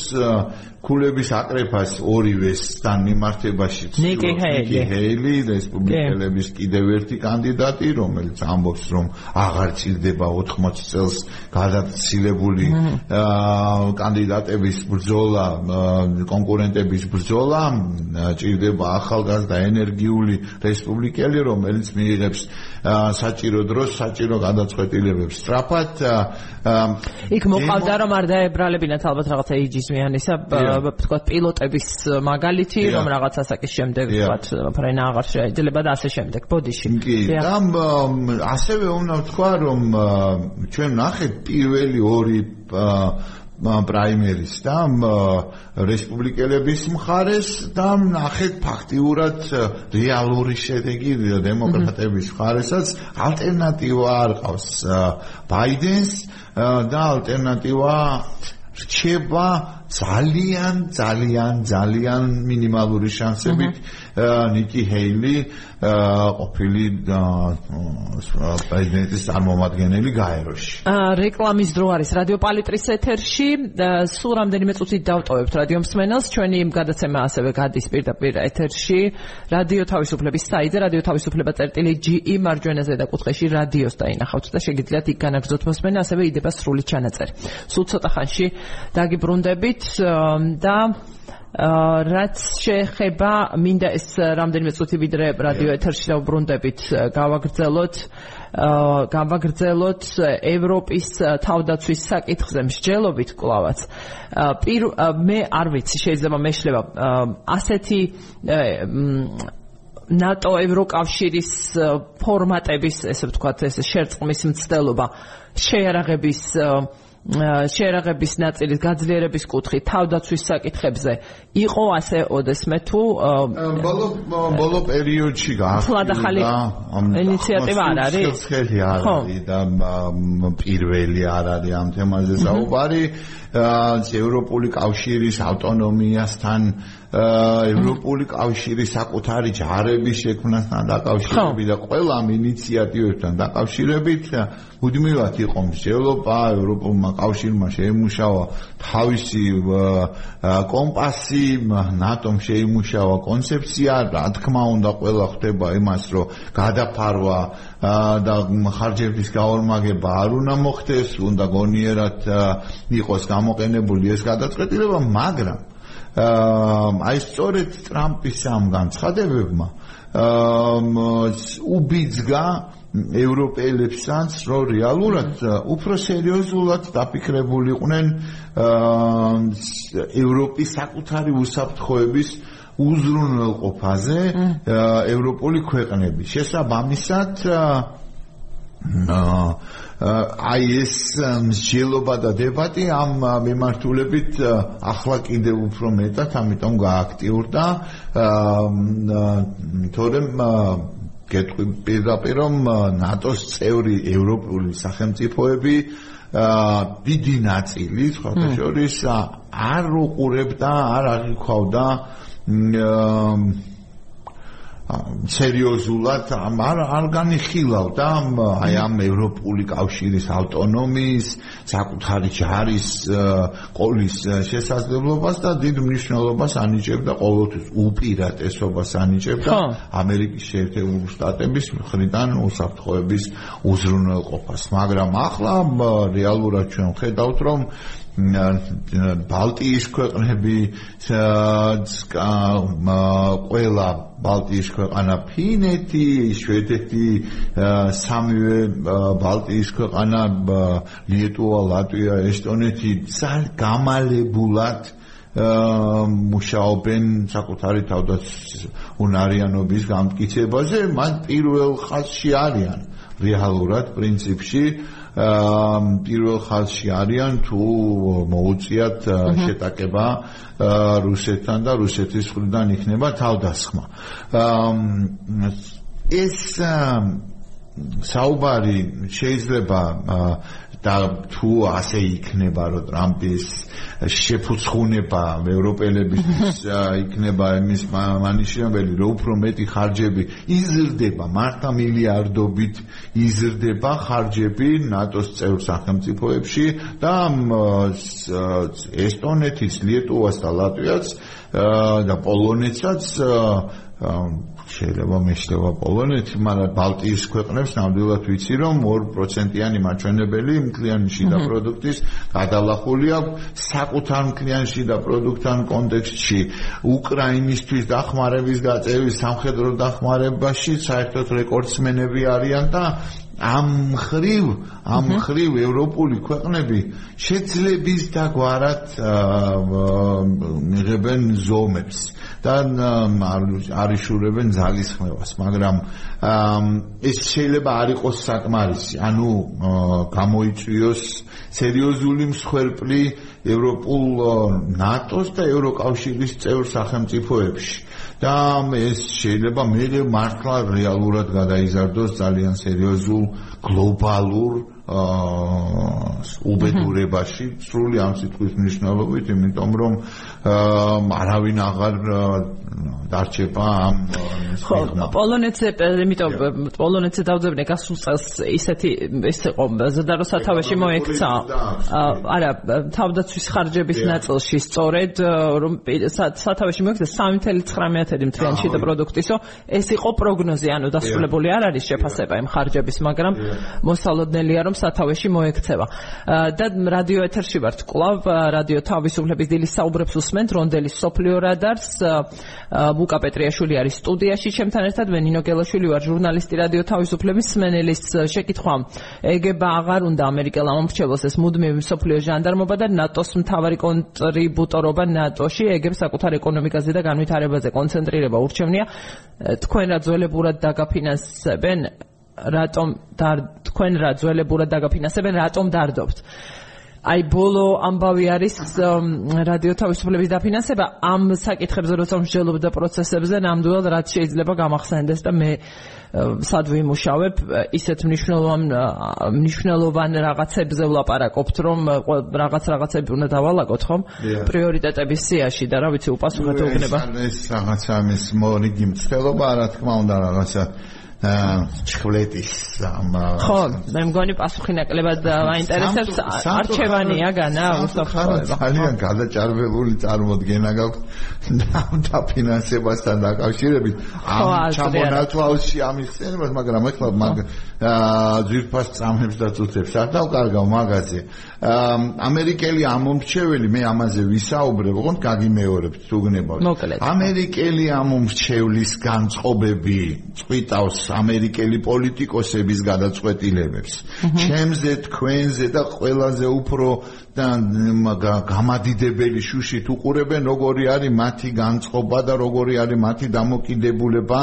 კულების აკრეფას ორივესთან მიმართებაში ნიკი ჰეილი. რესპუბლიკელების კიდევ ერთი კანდიდატი რომელიც ამბობს რომ აღარ ჭირდება 80 წელს გადაცილებული კანდიდატების ბრძოლა კონკურენტების ბრძოლა ჭირდება ახალგაზრდა ენერგიული რესპუბლიკელი რომელიც მიიღებს საჭირო დროს საჭირო გადაწყვეტილებებს. სწრაფად იქ მოყავდა რომ არ დაებრალებინათ ალბათ რაღაცა იჯისმიანისა თქვა პილოტების მაგალითი რომ რაღაც ასაკის შემდეგ თქვა ფრენა აღარ შეიძლება და ასე შემდეგ ბოდიში. კი. და ასევე უნდა ვთქვა რომ ჩვენ ნახეთ პირველი ორი პრაიმერის და რესპუბლიკელების მხარეს და ნახეთ ფაქტიურად რეალური შედეგი დემოკრატების მხარესაც ალტერნატივა არ ყავს ბაიდენს და ალტერნატივა რჩება ძალიან ძალიან ძალიან მინიმალური შანსებით ნიკი ჰეილი ყოფილი პრეზიდენტის წარმომადგენელი გაეროში. რეკლამის დრო არის რადიო პალიტრის ეთერში. სულ რამდენიმე წუთით დავტოვებთ რადიო მსმენელს. ჩვენი გადაცემა ასევე გადის პირდაპირ ეთერში. რადიო თავისუფლების საიტზე რადიო თავისუფლება წერტილი GE მარჯვენა ზედაკუთხეში რადიოს დაინახავთ და შეგიძლიათ იქ განაგზოთ მოსმენა, ასევე იდება სრული ჩანაწერი. სულ ცოტა ხანში დაგიბრუნდებით და რაც შეეხება მინდა ეს რამდენიმე წუთი ვიდრე რადიო ეთერში დავბრუნდებით გავაგრძელოთ. გავაგრძელოთ ევროპის თავდაცვის საკითხზე მსჯელობით კლავაც მე არ ვიცი შეიძლება მეშლება. ასეთი ნატო ევროკავშირის ფორმატების ესე ვთქვათ ეს შერწყმის მცდელობა შეერაღების შეერაღების ნაწილის გაძლიერების კუთხით თავდაცვის საკითხებზე იყო ასე ოდესმე თუ ბოლო ბოლო პერიოდში გაახლა ინიციატივა არ არის? ხელი არ არის და პირველი არ არის ამ თემაზე საუბარი. ევროპული კავშირის ავტონომიასთან ევროპული კავშირის საკუთარი ჯარების შექმნასთან დაკავშირებით და ყველა ამ ინიციატივებთან დაკავშირებით მუდმივად იყო მსჯელობა ევროპულმა კავშირმა შეიმუშავა თავისი კომპასი ნატომ შეიმუშავა კონცეფცია რა თქმა უნდა ყველა ხდება იმას რომ გადაფარვა და ხარჯების გაორმაგება არ უნდა მოხდეს უნდა გონიერად იყოს გამოყენებული ეს გადაწყვეტილება მაგრამ აი სწორედ ტრამპის ამ განცხადებებმა უბიძგა ევროპელებსაც რომ რეალურად უფრო სერიოზულად დაფიქრებულიყვნენ ევროპის საკუთარი უსაფრთხოების უზრუნველყოფაზე ევროპული ქვეყნები. შესაბამისად აი ეს მსჯელობა და დებატი ამ მიმართულებით ახლა კიდევ უფრო მეტად ამიტომ გააქტიურდა. თორემ გეტყვი პირდაპირ რომ ნატოს წევრი ევროპული სახელმწიფოები დიდი ნაწილი სხვა შორის არ უყურებდა არ აღიქვავდა სერიოზულად არ არ განიხილავდა აი ამ ევროპული კავშირის ავტონომიის საკუთარი ჯარის ყოლის შესაძლებლობას და დიდ მნიშვნელობას ანიჭებდა ყოველთვის უპირატესობას ანიჭებდა ამერიკის შეერთებული შტატების მხრიდან უსაფრთხოების უზრუნველყოფას. მაგრამ ახლა რეალურად ჩვენ ხედავთ რომ ბალტიის ქვეყნები ყველა ბალტიის ქვეყანა ფინეთი, შვედეთი, სამივე ბალტიის ქვეყანა ლიეტუვა, ლატვია, ესტონეთი ძალიან გამალებულად მუშაობენ საკუთარი თავდაცვის უნარიანობის გამტკიცებაზე, მან პირველ ხაზში არიან. რეალურად პრინციპში პირველ ხაზში არიან თუ მოუწიათ შეტაკება რუსეთთან და რუსეთის მხრიდან იქნება თავდასხმა. ეს საუბარი შეიძლება და თუ ასე იქნება რომ ტრამპის შეფუცხუნება ევროპელებისთვის <laughs> იქნება იმის მანიშნებელი რომ უფრო მეტი ხარჯები იზრდება მართლა მილიარდობით იზრდება ხარჯები ნატოს წევრ სახელმწიფოებში და ესტონეთის ლიეტუვას და ლატვიას და პოლონეთსაც შეიძლება მეშლება პოლონეთი, მაგრამ ბალტიის ქვეყნებს ნამდვილად ვიცი, რომ 2%-იანი მაჩვენებელი მკლიანი შიდა პროდუქტის გადალახული აქვს საკუთარ მკლიანი შიდა პროდუქტთან კონტექსტში. უკრაინისთვის დახმარების გაწევის სამხედრო დახმარებაში საერთოდ რეკორდსმენები არიან და ამ ხრივ ამ ხრივ ევროპული ქვეყნები შეძლების და გვარად მიღებენ ზომებს და არიშურებენ ძალისხმევას მაგრამ ეს შეიძლება არ იყოს საკმარისი. ანუ გამოიწვიოს სერიოზული მსხვერპლი ევროპულ ნატოს და ევროკავშირის წევრ სახელმწიფოებში. და ეს შეიძლება მე მართლა რეალურად გადაიზარდოს ძალიან სერიოზულ გლობალურ უბედურებაში სრული ამ სიტყვის მნიშვნელობით, იმიტომ რომ არავინ აღარ დარჩება ამ ხო პოლონეთზე იმიტომ პოლონეთზე დავძებნე გასულ წელს ისეთი ეს იყო ზადარო სათავეში მოექცა არა თავდაცვის ხარჯების ნაწილში სწორედ რომ სათავეში მოექცა 3.9 მთლიანი შიდა პროდუქტისო. ეს იყო პროგნოზი ანუ დასრულებული არ არის შეფასება იმ ხარჯების მაგრამ მოსალოდნელია რომ სათავეში მოექცევა. და რადიო ეთერში ვართ კლავ, რადიო თავისუფლების დილის საუბრებს უსმენთ რონდელის სოფლიო რადარს. ბუკა პეტრიაშვილი არის სტუდიაში, ჩემთან ერთად მე ნინო გელაშვილი ვარ, ჟურნალისტი რადიო თავისუფლების სმენელის შეკითხვა. ეგება აღარ უნდა ამერიკელ ამომრჩეველს ეს მუდმივი სოფლიო ჟანდარმობა და ნატოს მთავარი კონტრიბუტორობა ნატოში ეგებს საკუთარ ეკონომიკაზე და განვითარებაზე კონცენტრირება ურჩევნია. თქვენ რა ძველებურად დაგაფინანსებენ რატომ და თქვენ რა ძველებურად დაგაფინანსებენ რატომ დარდობთ? აი ბოლო ამბავი არის რადიო თავისუფლების დაფინანსება. ამ საკითხებზე როცა მსჯელობდა პროცესებზე ნამდვილად რაც შეიძლება გამახსენდეს და მე სად ვიმუშავებ ისეთ მნიშვნელოვან მნიშვნელოვან რაღაცებზე ვლაპარაკობთ რომ რაღაც რაღაცები უნდა დავალაგოთ ხომ? პრიორიტეტების სიაში და რა ვიცი უპასუხოთ უბნება ეს რაღაცა მის მორიგი მცდელობა რა თქმა უნდა რაღაცა ჩხვლეტის ამ ხო მე მგონი პასუხი ნაკლებად აინტერესებს არჩევანია განა უსაფრთხოება. ძალიან გადაჭარბებული წარმოდგენა გაქვს და ფინანსებასთან დაკავშირებით ამ ჩამონათვალში ამიხსენებას მაგრამ ეხლა მაგ ძირფას წამებს და წუთებს. არ დავკარგავ მაგაზე ამერიკელი ამომრჩეველი მე ამაზე ვისაუბრებ ოღონდ გაგიმეორებთ თუ გნებავთ ამერიკელი ამომრჩევლის განწყობები წვიტავს ამერიკელი პოლიტიკოსების გადაწყვეტილებებს. ჩემზე, თქვენზე და ყველაზე უფრო და გამადიდებელი შუშით უყურებენ როგორი არის მათი განწყობა და როგორი არის მათი დამოკიდებულება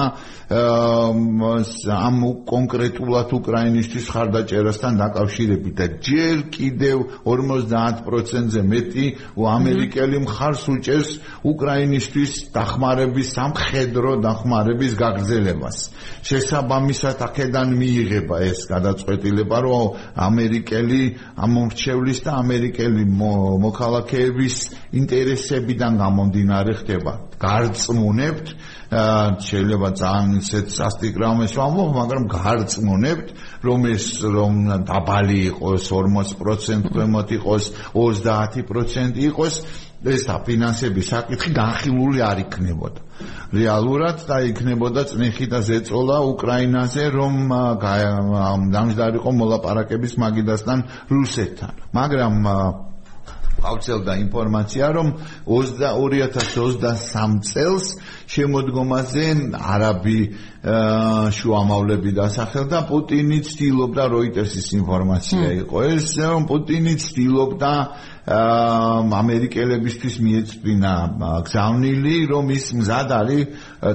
ამ კონკრეტულად უკრაინისტის ხარდაჭერასთან დაკავშირებით. და ჯერ კიდევ 50%-ზე მეტი ამერიკელი მხარს უჭერს უკრაინისტის დახმარების სამხედრო დახმარების გაგრძელებას. შესაბამისად აქედან მიიღება ეს გადაწყვეტილება რომ ამერიკელი ამომრჩევლის და ამერიკელი მოქალაქეების ინტერესებიდან გამომდინარე ხდება. გარწმუნებთ, შეიძლება ძალიან ისეთ სასტიკ რამეს ვამბობ, მაგრამ გარწმუნებთ, რომ ეს რომ დაბალი იყოს 40% ქვემოთ იყოს, 30% იყოს, ეს დაფინანსების საკითხი განხილული არ იქნებოდა. რეალურად და იქნებოდა წნეხი და ზეწოლა უკრაინაზე, რომ დამჯდარიყო მოლაპარაკების მაგიდასთან რუსეთთან. მაგრამ აუცილდა ინფორმაცია, რომ 2023 წელს შემოდგომაზე არაბი შუამავლები დასახელდა. პუტინი ცდილობდა როიტერსის ინფორმაცია იყო ეს რომ პუტინი ცდილობდა ამერიკელებისთვის მიეწვინა გზავნილი რომ ის მზად არის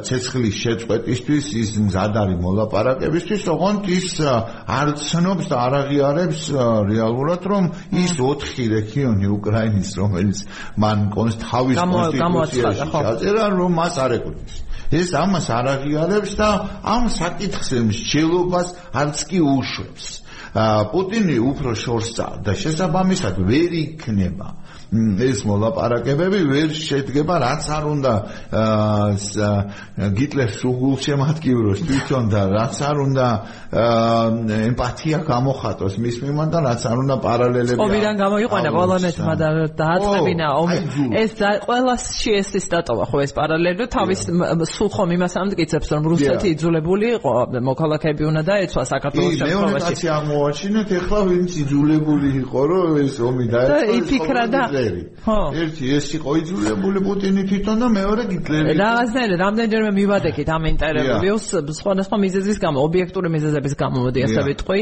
ცეცხლის შეწყვეტისთვის ის მზად არის მოლაპარაკებისთვის ოღონდ ის არ ცნობს და არ აღიარებს რეალურად რომ ის 4 რეგიონი უკრაინის რომელიც მან თავის კონსტიტუციაში ჩაწერა რომ მას არ ეკუთვნის ეს ამას არ აღიარებს და ამ საკითხზე მსჯელობას არც კი უშვებს. პუტინი უფრო შორს და შესაბამისად ვერ იქნება ეს მოლაპარაკებები ვერ შედგება რაც არ უნდა გიტლერს უგულ შემატკივროს თვითონ და რაც არ უნდა ემპათია გამოხატოს მის მიმართ და რაც არ უნდა პარალელები ყოფიდან გამოიყვანა პოლონეთმა და დააწებინა ომი. ეს ყველასში ეს ის დატოვა ხო ეს პარალელი. თავის სულ ხომ იმას ამტკიცებს რომ რუსეთი იძულებული იყო მოქალაქეები უნდა დაეცვა საქართველოს შემთხვევაში. აღმოაჩინეთ ეხლა ვინც იძულებული იყო რომ ეს ომი დაეწყო და იფიქრა და ხო ერთი ეს იყო იძულებული პუტინი თვითონ და მეორე გიტლერი რაღაცნაირად რამდენჯერმე მივადექით ამ ინტერვიუს სხვადასხვა მიზეზის გამო ობიექტური მიზეზების გამო მოდი ასე ვიტყვი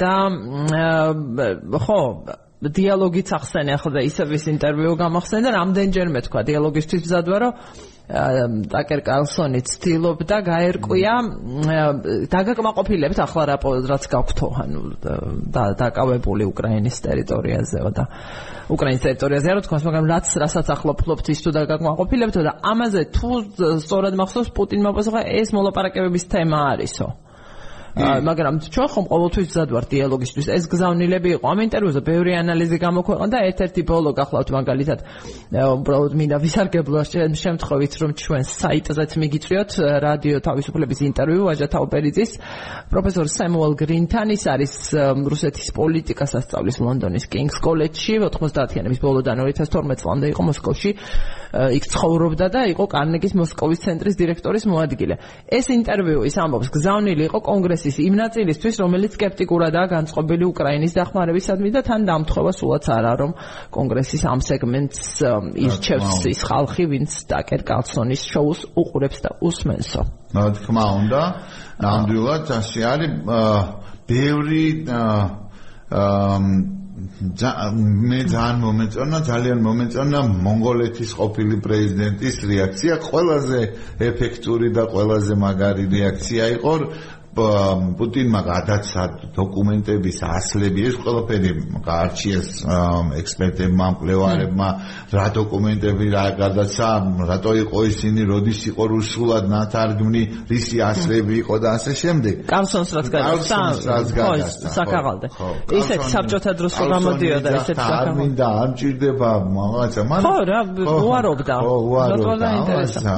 და ხო დიალოგიც ახსენე ახლა ისევ ის ინტერვიუ გამახსენე და რამდენჯერმე თქვა დიალოგისთვის მზადვა რომ ტაკერ კარლსონი ცდილობდა გაერკვია დაგაკმაყოფილებთ ახლა რა რაც გაქვთო ანუ დაკავებული უკრაინის ტერიტორიაზეო და უკრაინის ტერიტორიაზე. რა თქმა უნდა მაგრამ რაც რასაც ახლა ფლობთ ის თუ დაგაკმაყოფილებთ და ამაზე თუ სწორად მახსოვს პუტინმა პასუხა ეს მოლაპარაკებების თემა არისო მაგრამ ჩვენ ხომ ყოველთვის მზად ვართ დიალოგისთვის. ეს გზავნილები იყო ამ ინტერვიუზე ბევრი ანალიზი გამოქვეყნდა და ერთ-ერთი ბოლო გახლავთ მაგალითად უბრალოდ მინდა ვისარგებლო შემთხვევით რომ ჩვენ საიტზეც მიგიწვიოთ რადიო თავისუფლების ინტერვიუ ვაჟა თაუბერიძის პროფესორ სემუელ გრინთან ის არის რუსეთის პოლიტიკას ასწავლის ლონდონის კინგს კოლეჯში 90-იანების ბოლოდან 2012 წლამდე იყო მოსკოვში იქ ცხოვრობდა და იყო კარნეგის მოსკოვის ცენტრის დირექტორის მოადგილე. ეს ინტერვიუ ის ამბობს, გზავნილი იყო კონგრესის იმ ნაწილისთვის, რომელიც скеპტიკურადაა განწყობილი უკრაინის დახმარებისადმი და თან დამთხვევა სულაც არა, რომ კონგრესის ამ სეგმენტს ირჩევს ის ხალხი, ვინც ტაკერ კალსონის შოუს უყურებს და უსმენსო. თქმა უნდა, ნამდვილად ასე არის ბევრი აა მე ძალიან მომეწონა ძალიან მომეწონა მონღოლეთის ყოფილი პრეზიდენტის რეაქცია. ყველაზე ეფექტური და ყველაზე მაგარი რეაქცია იყო პუტინმა გადაცა დოკუმენტების ასლები ეს ყველაფერი გაარჩიეს ექსპერტებმა, მკვლევარებმა, რა დოკუმენტები რა გადაცა, რატო იყო ისინი, როდის იყო რუსულად ნათარგმნი, რისი ასლები იყო და ასე შემდეგ. კალსონს რაც გადაცა, ხო, საკაღალდე. ისეთ საბჭოთა დროს რომ გამოდიოდა ესეთ საკაღალდე. არ მინდა, არ მჭირდება რაღაცა, მაგრამ ხო, რა, უარობდა. ხო, უარობდა.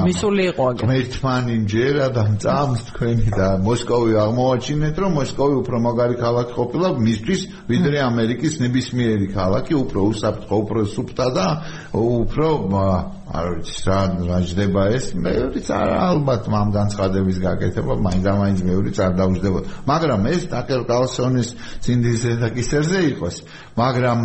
მისული იყო აგერ. ერთმანი ჯერა და წამს თქვენი და მოსკოვი მოსკოვი აღმოაჩინეთ, რომ მოსკოვი უფრო მაგარი ქალაქი ყოფილა მისთვის, ვიდრე ამერიკის ნებისმიერი ქალაქი, უფრო უსაფრთხო, უფრო სუფთა და უფრო არ ვიცი რა რაჯდება ეს, მე ვიცი არა ალბათ ამ განცხადების გაკეთება, მაინდა-მაინც მე ვიცი არ დაუждდება. მაგრამ ეს ტაკერ კალსონის ცინდიზე და კისერზე იყოს, მაგრამ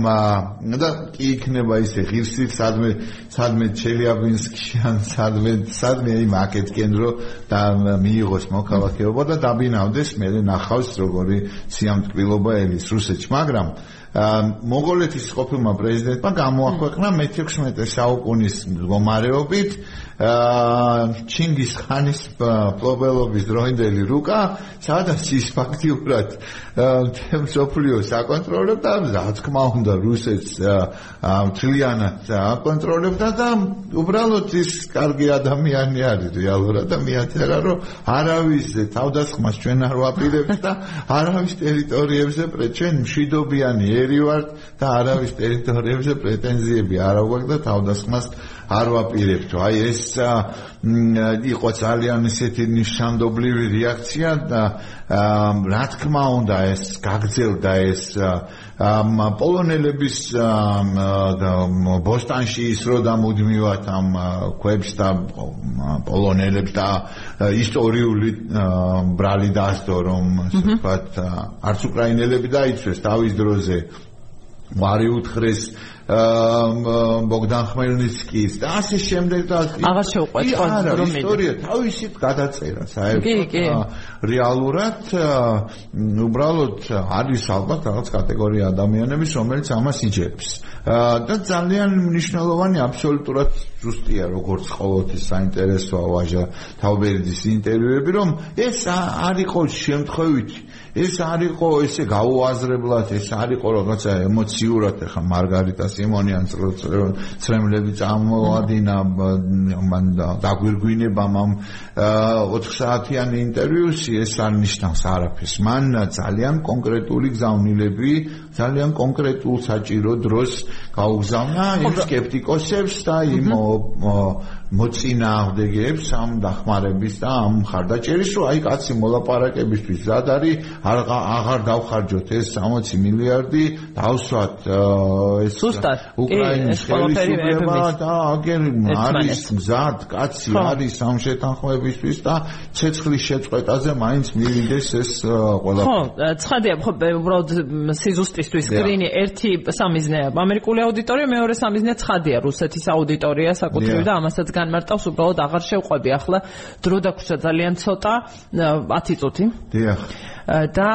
და კი იქნება ისე ღირსით სადმე სადმე ჩელიაბინსკში ან სადმე სადმე იმ აკეთკენ რომ და მიიღოს მოქალაქეობა და დაბინავდეს მე ნახავს როგორი სიამტკბილობა ელის რუსეთში მაგრამ მონღოლეთის ყოფილმა პრეზიდენტმა გამოაქვეყნა მე-16 საუკუნის მდგომარეობით ჩინგის ხანის პრობლემების დროინდელი რუკა, სადაც ის ფაქტიურად თემსოფლიოს აკონტროლებდა, რა თქმა უნდა, რუსეთს მთლიანად აკონტროლებდა და უბრალოდ ის კარგი ადამიანი არის რეალურად და მიაწერა, რომ არავის თავდასხმას ჩვენ არ ვაპირებთ და არავის ტერიტორიებზე ჩვენ მშვიდობიანი ერი ვართ და არავის ტერიტორიებზე პრეტენზიები არ აქვს და თავდასხმას არ ვაპირებთ. აი ეს იყო ძალიან ისეთი ნიშანდობლივი რეაქცია და რა თქმა უნდა ეს გაგძელდა ეს პოლონელების ბოსტანში ის რო დამუდმივად ამ ქვებს და პოლონელებს და ისტორიული ბრალი დასდო რომ ასე ვთქვათ არც უკრაინელები დაიცვეს თავის დროზე ვარი უთხრეს ბოგდან ხმელნიცკის და ასე შემდეგ და აღარ შევყვეთ ხო რომ ისტორია თავისით გადაწერა საერთოდ. რეალურად უბრალოდ არის ალბათ რაღაც კატეგორია ადამიანების რომელიც ამას იჯერებს და ძალიან მნიშვნელოვანი აბსოლუტურად ზუსტია როგორც ყოველთვის საინტერესოა ვაჟა თავბერიძის ინტერვიუები რომ ეს არ იყო შემთხვევითი ეს არ იყო ესე გაუაზრებლად ეს არ იყო რაღაცა ემოციურად ახლა მარგარიტა სიმონიანს ცრემლები წამოვადინა მან დაგვირგვინება მამ 4 საათიანი ინტერვიუსი ეს არ ნიშნავს არაფერს. მან ძალიან კონკრეტული გზავნილები ძალიან კონკრეტულ საჭირო დროს გაუგზავნა იმ სკეპტიკოსებს და იმ მოწინააღმდეგეებს ამ დახმარების და ამ ხარდაჭერის რომ აი კაცი მოლაპარაკებისთვის ზად არის აღარ აღარ დავხარჯოთ ეს 60 მილიარდი დავსვათ ეს უკრაინის ხელისუფლება და აგერ არის მზად კაცი არის ამ შეთანხმებისთვის და ცეცხლის შეწყვეტაზე მაინც მივიდეს ეს ყველა ხო ცხადია ხო უბრალოდ სიზუსტისთვის გრინი ერთი სამიზნე ამერიკული აუდიტორია მეორე სამიზნე ცხადია რუსეთის აუდიტორია საკუთრივ და ამასაც განმარტავს უბრალოდ აღარ შევყვები. ახლა დრო დაგვრჩა ძალიან ცოტა. 10 წუთი. დიახ და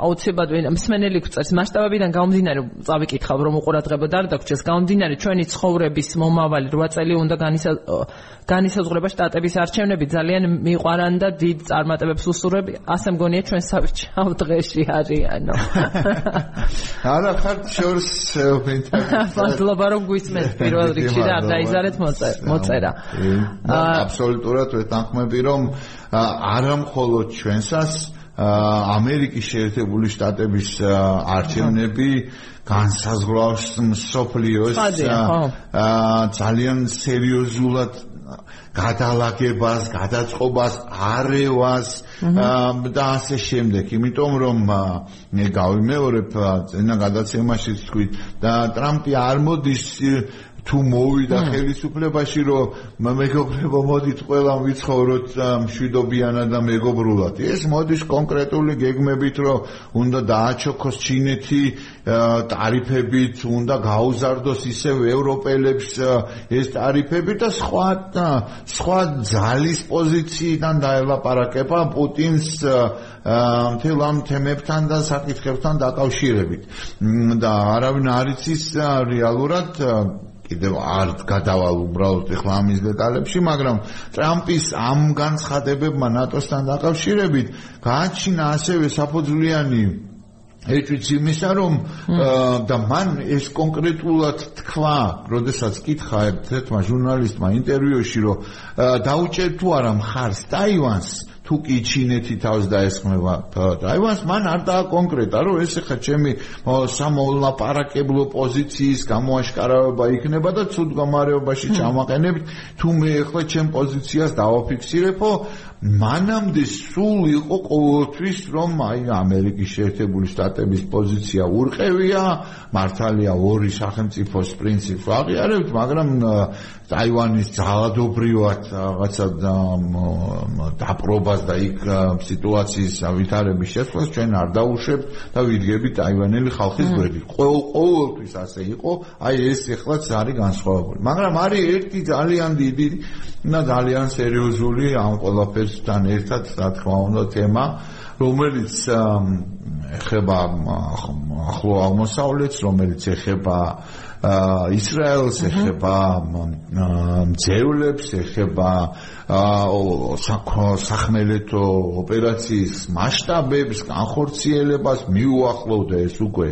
აუცილებლად მსმენელი გვწერს მასშტაბებიდან გამომდინარე წავიკითხავ რომ უყურადღებო და არ დაგვრჩეს გამომდინარე ჩვენი ცხოვრების მომავალი 8 წელი უნდა განისაზღვრება შტატების არჩევნები. ძალიან მიყვარან და დიდ წარმატებებს უსურვებ ასე მგონია ჩვენ სავიჩავ დღეში არიანო. <laughs> არა ხარ შორს მადლობა რომ გვისმენთ <laughs> პირველ რიგში და არ დაიზარეთ მოწერა. აბსოლუტურად ვეთანხმები რომ არა მხოლოდ ჩვენსას ამერიკის შეერთებული შტატების არჩევნები განსაზღვრავს მსოფლიოს ძალიან სერიოზულად გადალაგებას, გადაწყობას, არევას და ასე შემდეგ. იმიტომ რომ მე გავიმეორებ წინა გადაცემაში თქვი და ტრამპი არ მოდის თუ მოვიდა ხელისუფლებაში რომ მეგობრებო მოდით ყველა ვიცხოვროთ მშვიდობიანად და მეგობრულად. ეს მოდის კონკრეტული გეგმებით რომ უნდა დააჩოქოს ჩინეთი ტარიფებით უნდა გაუზარდოს ისევ ევროპელებს ეს ტარიფები და სხვა სხვა ძალის პოზიციიდან დაელაპარაკება პუტინს მთელ ამ თემებთან და საკითხებთან დაკავშირებით. და არავინ არ იცის რეალურად კიდევ არ გადავალ უბრალოდ ახლა ამის დეტალებში, მაგრამ ტრამპის ამ განცხადებებმა ნატოსთან დაკავშირებით გააჩინა ასევე საფუძვლიანი ეჭვიც იმისა, რომ და მან ეს კონკრეტულად თქვა, როდესაც კითხა ერთ-ერთმა ჟურნალისტმა ინტერვიუში, რომ დაუჭერ თუ არა მხარს ტაივანს თუ კი ჩინეთი თავს დაესხმება ტაივანს, მან არ დააკონკრეტა, რომ ეს ახლა ჩემი სამოლაპარაკებლო პოზიციის გამოაშკარავება იქნება და ცუდ გამარეობაში ჩამაყენებით, თუ მე ახლა ჩემ პოზიციას დავაფიქსირებო, მანამდე სულ იყო ყოველთვის რომ აი ამერიკის შეერთებული შტატების პოზიცია ურყევია, მართალია ორი სახელმწიფოს პრინციპს აღიარებთ, მაგრამ ტაივანის ძალადობრივად რაღაცა დაპრობას და იქ სიტუაციის ვითარების შესწავლას ჩვენ არ დაუშვებთ და ვიდგებით ტაივანელი ხალხის გვერდით. ყოველთვის ასე იყო, აი ეს ეხლაც არის განსხვავებული. მაგრამ არის ერთი ძალიან დიდი და ძალიან სერიოზული ამ ყველაფერსთან ერთად, რა თქმა უნდა, თემა, რომელიც ეხება ახლო აღმოსავლეთს, რომელიც ეხება ისრაელს ეხება ძევლებს ეხება სახმელეთო ოპერაციის მასშტაბებს, განხორციელებას მიუახლოვდა ეს უკვე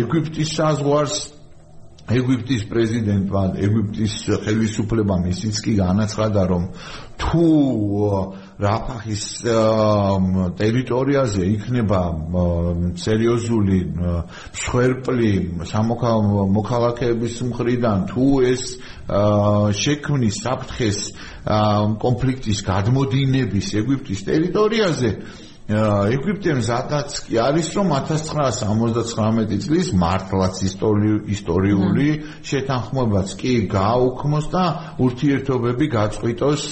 ეგვიპტის საზღვარს. ეგვიპტის პრეზიდენტმა ეგვიპტის ხელისუფლებამ ისიც კი განაცხადა რომ თუ რაფახის ტერიტორიაზე იქნება სერიოზული მსხვერპლი სამოქალაქეების მხრიდან თუ ეს შექმნის საფრთხეს კონფლიქტის გადმოდინების ეგვიპტის ტერიტორიაზე ეგვიპტემ ზადაც კი არის რომ 1979 წლის მართლაც ისტორიული შეთანხმებაც კი გააუქმოს და ურთიერთობები გაწყვიტოს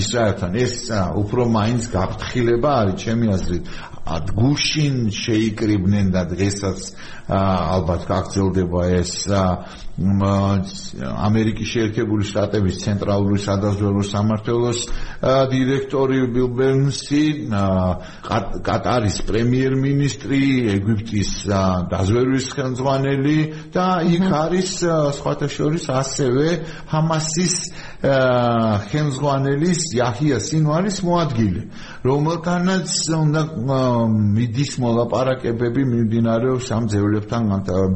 ისრაელთან. ეს უფრო მაინც გაფრთხილება არის ჩემი აზრით გუშინ შეიკრიბნენ და დღესაც ალბათ გაგრძელდება ეს ამერიკის შეერთებული შტატების ცენტრალური სადაზვერვო სამართლოს დირექტორი ბილ ბერნსი კატარის პრემიერ-მინისტრი ეგვიპტის დაზვერვის ხელმძღვანელი და იქ არის სხვათა შორის ასევე ჰამასის ხელმძღვანელის იაჰია სინვარის მოადგილე რომელთანაც უნდა მიდის მოლაპარაკებები მიმდინარეობს ამ ძევლებთან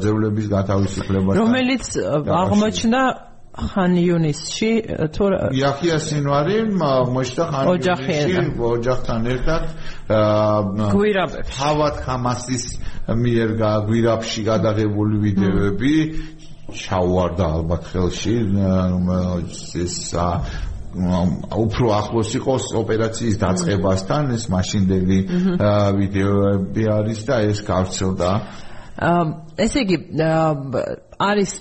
ძევლების გათავისუფლებასთან. რომელიც აღმოჩნდა ხან იუნისში თუ იაჰია სინვარი აღმოჩნდა ხან იუნისში ოჯახთან ერთად გვირაბებს თავად ხამასის მიერ გვირაბში გადაღებული ვიდეოები ჩაუვარდა ალბათ ხელში ეს უფრო ახლოს იყოს ოპერაციის დაწყებასთან ეს მაშინდელი ვიდეოები არის და ეს გავრცელდა. ესე იგი არის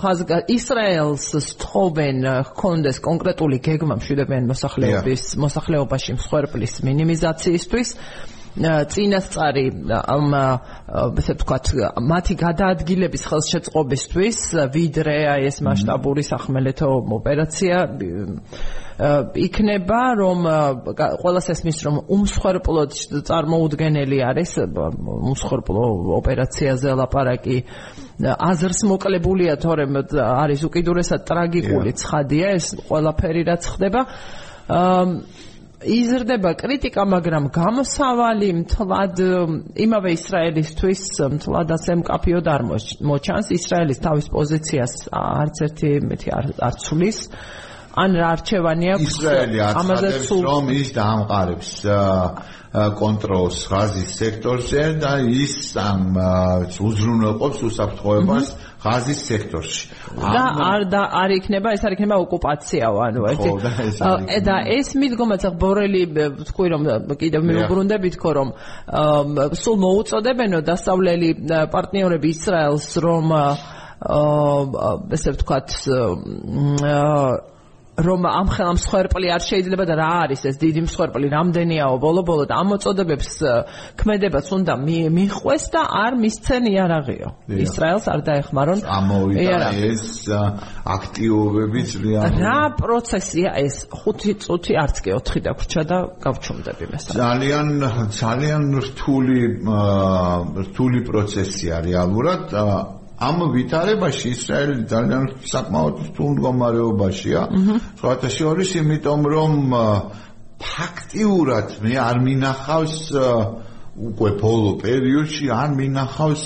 ხაზგა ისრაელს სთხოვენ ჰქონდეს კონკრეტული გეგმა მშვიდობიან მოსახლეობის მოსახლეობაში მსხვერპლის მინიმიზაციისთვის წინასწარი ამ ესე ვთქვათ მათი გადაადგილების ხელშეწყობისთვის ვიდრე აი ეს მასშტაბური სახმელეთო ოპერაცია იქნება რომ ყოველას ესმის რომ უმსხვერპლოდ წარმოუდგენელი არის უმსხვერპლო ოპერაციაზე ლაპარაკი აზრს მოკლებულია თორემ არის უკიდურესად ტრაგიკული ცხადია ეს ყველაფერი რაც ხდება იზრდება კრიტიკა, მაგრამ გამოსავალი მთლად იმავე ისრაელისთვის მთლად ასე მკაფიოდ არ მოჩანს. ისრაელის თავის პოზიციას არც ერთი მეტი არ ცulis. ან რა არჩევანი აქვს? ისრაელი აცხადებს, რომ ის დაამყარებს კონტროლს ღაზის სექტორზე და ის ამ უზრუნველყოფს უსაფრთხოებას ღაზის სექტორში. და არ და არ იქნება, ეს არ იქნება ოკუპაციაო, ანუ ეს და ეს მიდგომაც ბორელი თქვი რომ კიდევ მიუბრუნდებით ხო რომ სულ მოუწოდებენო დასავლელი პარტნიორები ისრაელს რომ აა ესე ვთქვათ აა რომ ამ ხელ ამ მსხვერპლი არ შეიძლება და რა არის ეს დიდი მსხვერპლი? რამდენიაო? ბოლო-ბოლო და ამ მოწოდებებს ქმედებაც უნდა მიხვეს და არ მისცენ იარაღიო. ისრაელს არ დაეხმარონ ამოვიდა ეს აქტიობები ძალიან რა პროცესია ეს? 5 წუთი არც კი 4 დაგვრჩა და გავჩუმდები მესამე. ძალიან ძალიან რთული რთული პროცესია რეალურად ამ ვითარებაში ისრაელი ძალიან საკმაოდ რთულ მდგომარეობაშია. სხვათა შორის, იმიტომ რომ ფაქტიურად მე არ მინახავს უკვე ბოლო პერიოდში არ მინახავს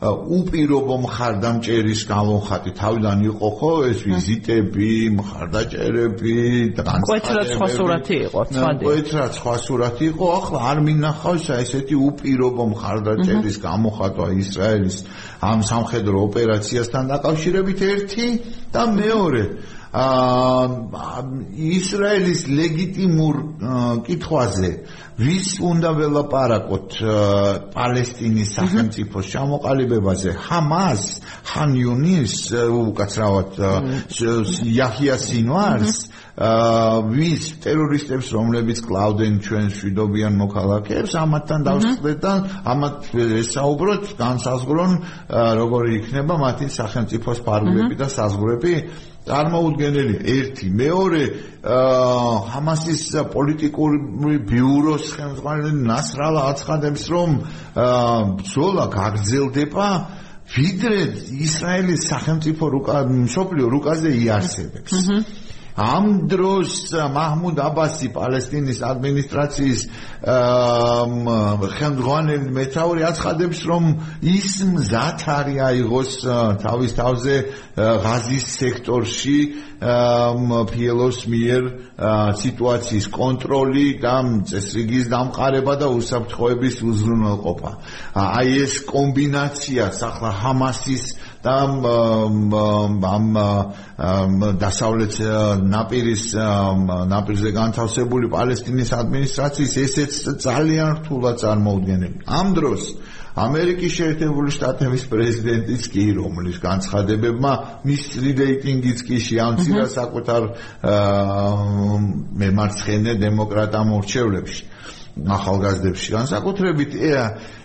უპირობო მხარდამჭერის გამონხატი თავიდან იყო ხო ეს ვიზიტები, მხარდაჭერები, ყველა სხვა სურათი იყო, ცვადი. ყველა სხვა სურათი იყო, ახლა არ მინახავს ესეთი უპირობო მხარდაჭერის გამონხატვა ისრაელის ამ სამხედრო ოპერაციასთან დაკავშირებით ერთი და მეორე. აა ისრაელის ლეგიტიმურ კითხვაზე ვის უნდა ველაპარაკოთ პალესტინის სახელმწიფოს ჩამოყალიბებაზე? ჰამას ხან იუნის უკაცრავად იაჰია სინვარს ვის ტერორისტებს რომლებიც კლავდენ ჩვენ შვიდობიან მოქალაქეებს ამათთან დავსწრეთ და ამათ ესაუბროთ განსაზღვრონ როგორი იქნება მათი სახელმწიფოს ფარგლები და საზღვრები წარმოუდგენელი ერთი მეორე ჰამასის პოლიტიკური ბიუროს ხელმძღვანელი ნასრალა აცხადებს რომ ბრძოლა გაგრძელდება ვიდრე ისრაელის სახელმწიფო რუკა სოფლიო რუკაზე იარსებებს ამ დროს მაჰმუდ აბასი პალესტინის ადმინისტრაციის ხელმძღვანელი მეთაური აცხადებს რომ ის მზად არის აიღოს თავის თავზე ღაზის სექტორში ფიელოს მიერ სიტუაციის კონტროლი და წესრიგის დამყარება და უსაფრთხოების უზრუნველყოფა. აი ეს კომბინაცია ახლა ჰამასის და ამ დასავლეთ ნაპირის ნაპირზე განთავსებული პალესტინის ადმინისტრაციის ესეც ძალიან რთულად წარმოუდგენელი. ამ დროს ამერიკის შეერთებული შტატების პრეზიდენტიც კი რომლის განცხადებებმა მის რეიტინგიც კი შეამცირა საკუთარ მემარცხენე დემოკრატ ამორჩევლებში ახალგაზრდებში განსაკუთრებით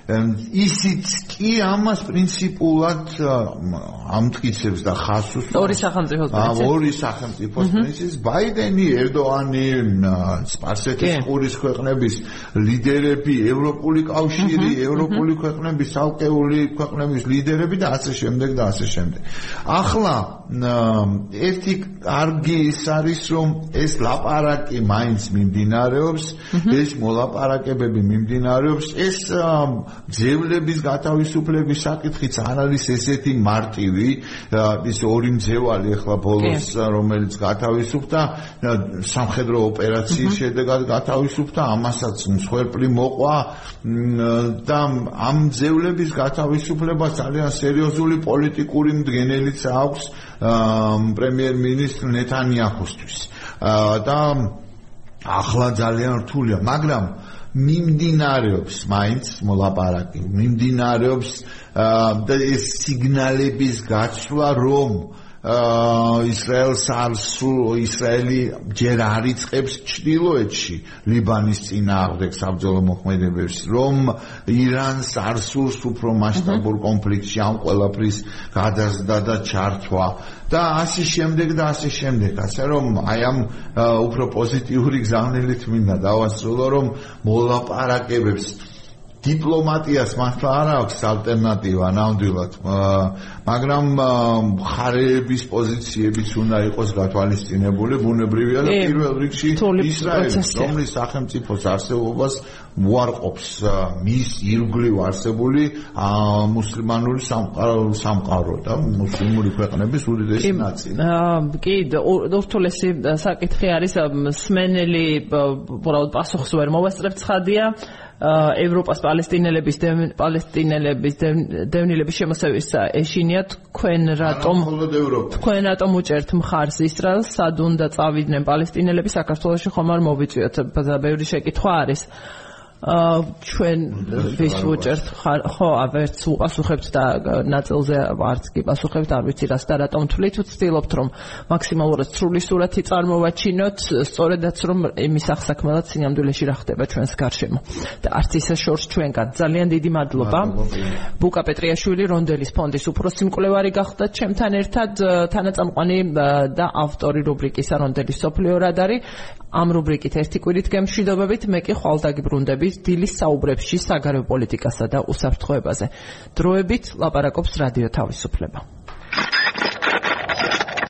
ისიც კი ამას პრინციპულად ამტკიცებს და ხასუს. ორი სახელმწიფოს პრინციპი ორი სახელმწიფოს პრინციპი ბაიდენი ერდოანი სპარსეთის ყურის ქვეყნების ლიდერები ევროპული კავშირი ევროპული ქვეყნების ალკეული ქვეყნების ლიდერები და ასე შემდეგ და ასე შემდეგ. ახლა ერთი კარგი ის არის რომ ეს ლაპარაკი მაინც მიმდინარეობს ეს მოლაპარაკებები მიმდინარეობს ეს ძევლების გათავისუფლების საკითხიც არ არის ესეთი მარტივი ის ორი მძევალი ახლა ბოლოს რომელიც გათავისუფლდა სამხედრო ოპერაციის შედეგად გათავისუფლდა ამასაც მსხვერპლი მოყვა და ამ ძევლების გათავისუფლება ძალიან სერიოზული პოლიტიკური მდგენელიც აქვს პრემიერ-მინისტრ ნეთანიაჰუსთვის. და ახლა ძალიან რთულია მაგრამ მიმდინარეობს მაინც მოლაპარაკი მიმდინარეობს და ეს სიგნალების გაცვლა რომ ისრაელს არ სულ ისრაელი ჯერ არ იწყებს ჩრდილოეთში. ლიბანის წინააღმდეგ საბრძოლო მოქმედებებს რომ ირანს არ სულს უფრო მასშტაბურ კონფლიქტში ამ ყველაფრის გადაზრდა და ჩართვა. და ასე შემდეგ და ასე შემდეგ. ასე რომ აი ამ უფრო პოზიტიური გზავნილით მინდა დავასრულო რომ მოლაპარაკებებს დიპლომატიას მართლა არ აქვს ალტერნატივა ნამდვილად მაგრამ ხარეების პოზიციებიც უნდა იყოს გათვალისწინებული ბუნებრივია და პირველ რიგში ისრაელის რომლის სახელმწიფოს არსებობას უარყოფს მის ირგვლივ არსებული მუსლიმანური სამყარო და მუსლიმური ქვეყნების უდიდესი ნაწილი. კი, ურთულესი საკითხი არის სმენელი უბრალოდ პასუხს ვერ მოვასწრებ ცხადია. ევროპას პალესტინელების პალესტინელების დევნილების შემოსევის ეშინია თქვენ რატომ თქვენ რატომ უჭერთ მხარს ისრაელს სად უნდა წავიდნენ პალესტინელები? საქართველოში ხომ არ მოვიწვიოთ ბევრი შეკითხვა არის ჩვენ ვის უჭერთ ხო ვერც უპასუხებთ და ნაწილზე არც კი პასუხებთ არ ვიცი რას და რატომ თვლით ვცდილობთ რომ მაქსიმალურად სრული სურათი წარმოვაჩინოთ სწორედაც რომ იმის ახსაქმელად სინამდვილეში რა ხდება ჩვენს გარშემო. და არც ისე შორს ჩვენგან. ძალიან დიდი მადლობა. ბუკა პეტრიაშვილი რონდელის ფონდის უფროსი მკვლევარი გახდა ჩემთან ერთად თანაწამყვანი და ავტორი რუბრიკისა რონდელის სოფლიო რადარი ამ რუბრიკით ერთი კვირით გემშვიდობებით მე კი ხვალ დაგიბრუნდები დილის საუბრებში საგარეო პოლიტიკასა და უსაფრთხოებაზე. დროებით ლაპარაკობს რადიო თავისუფლება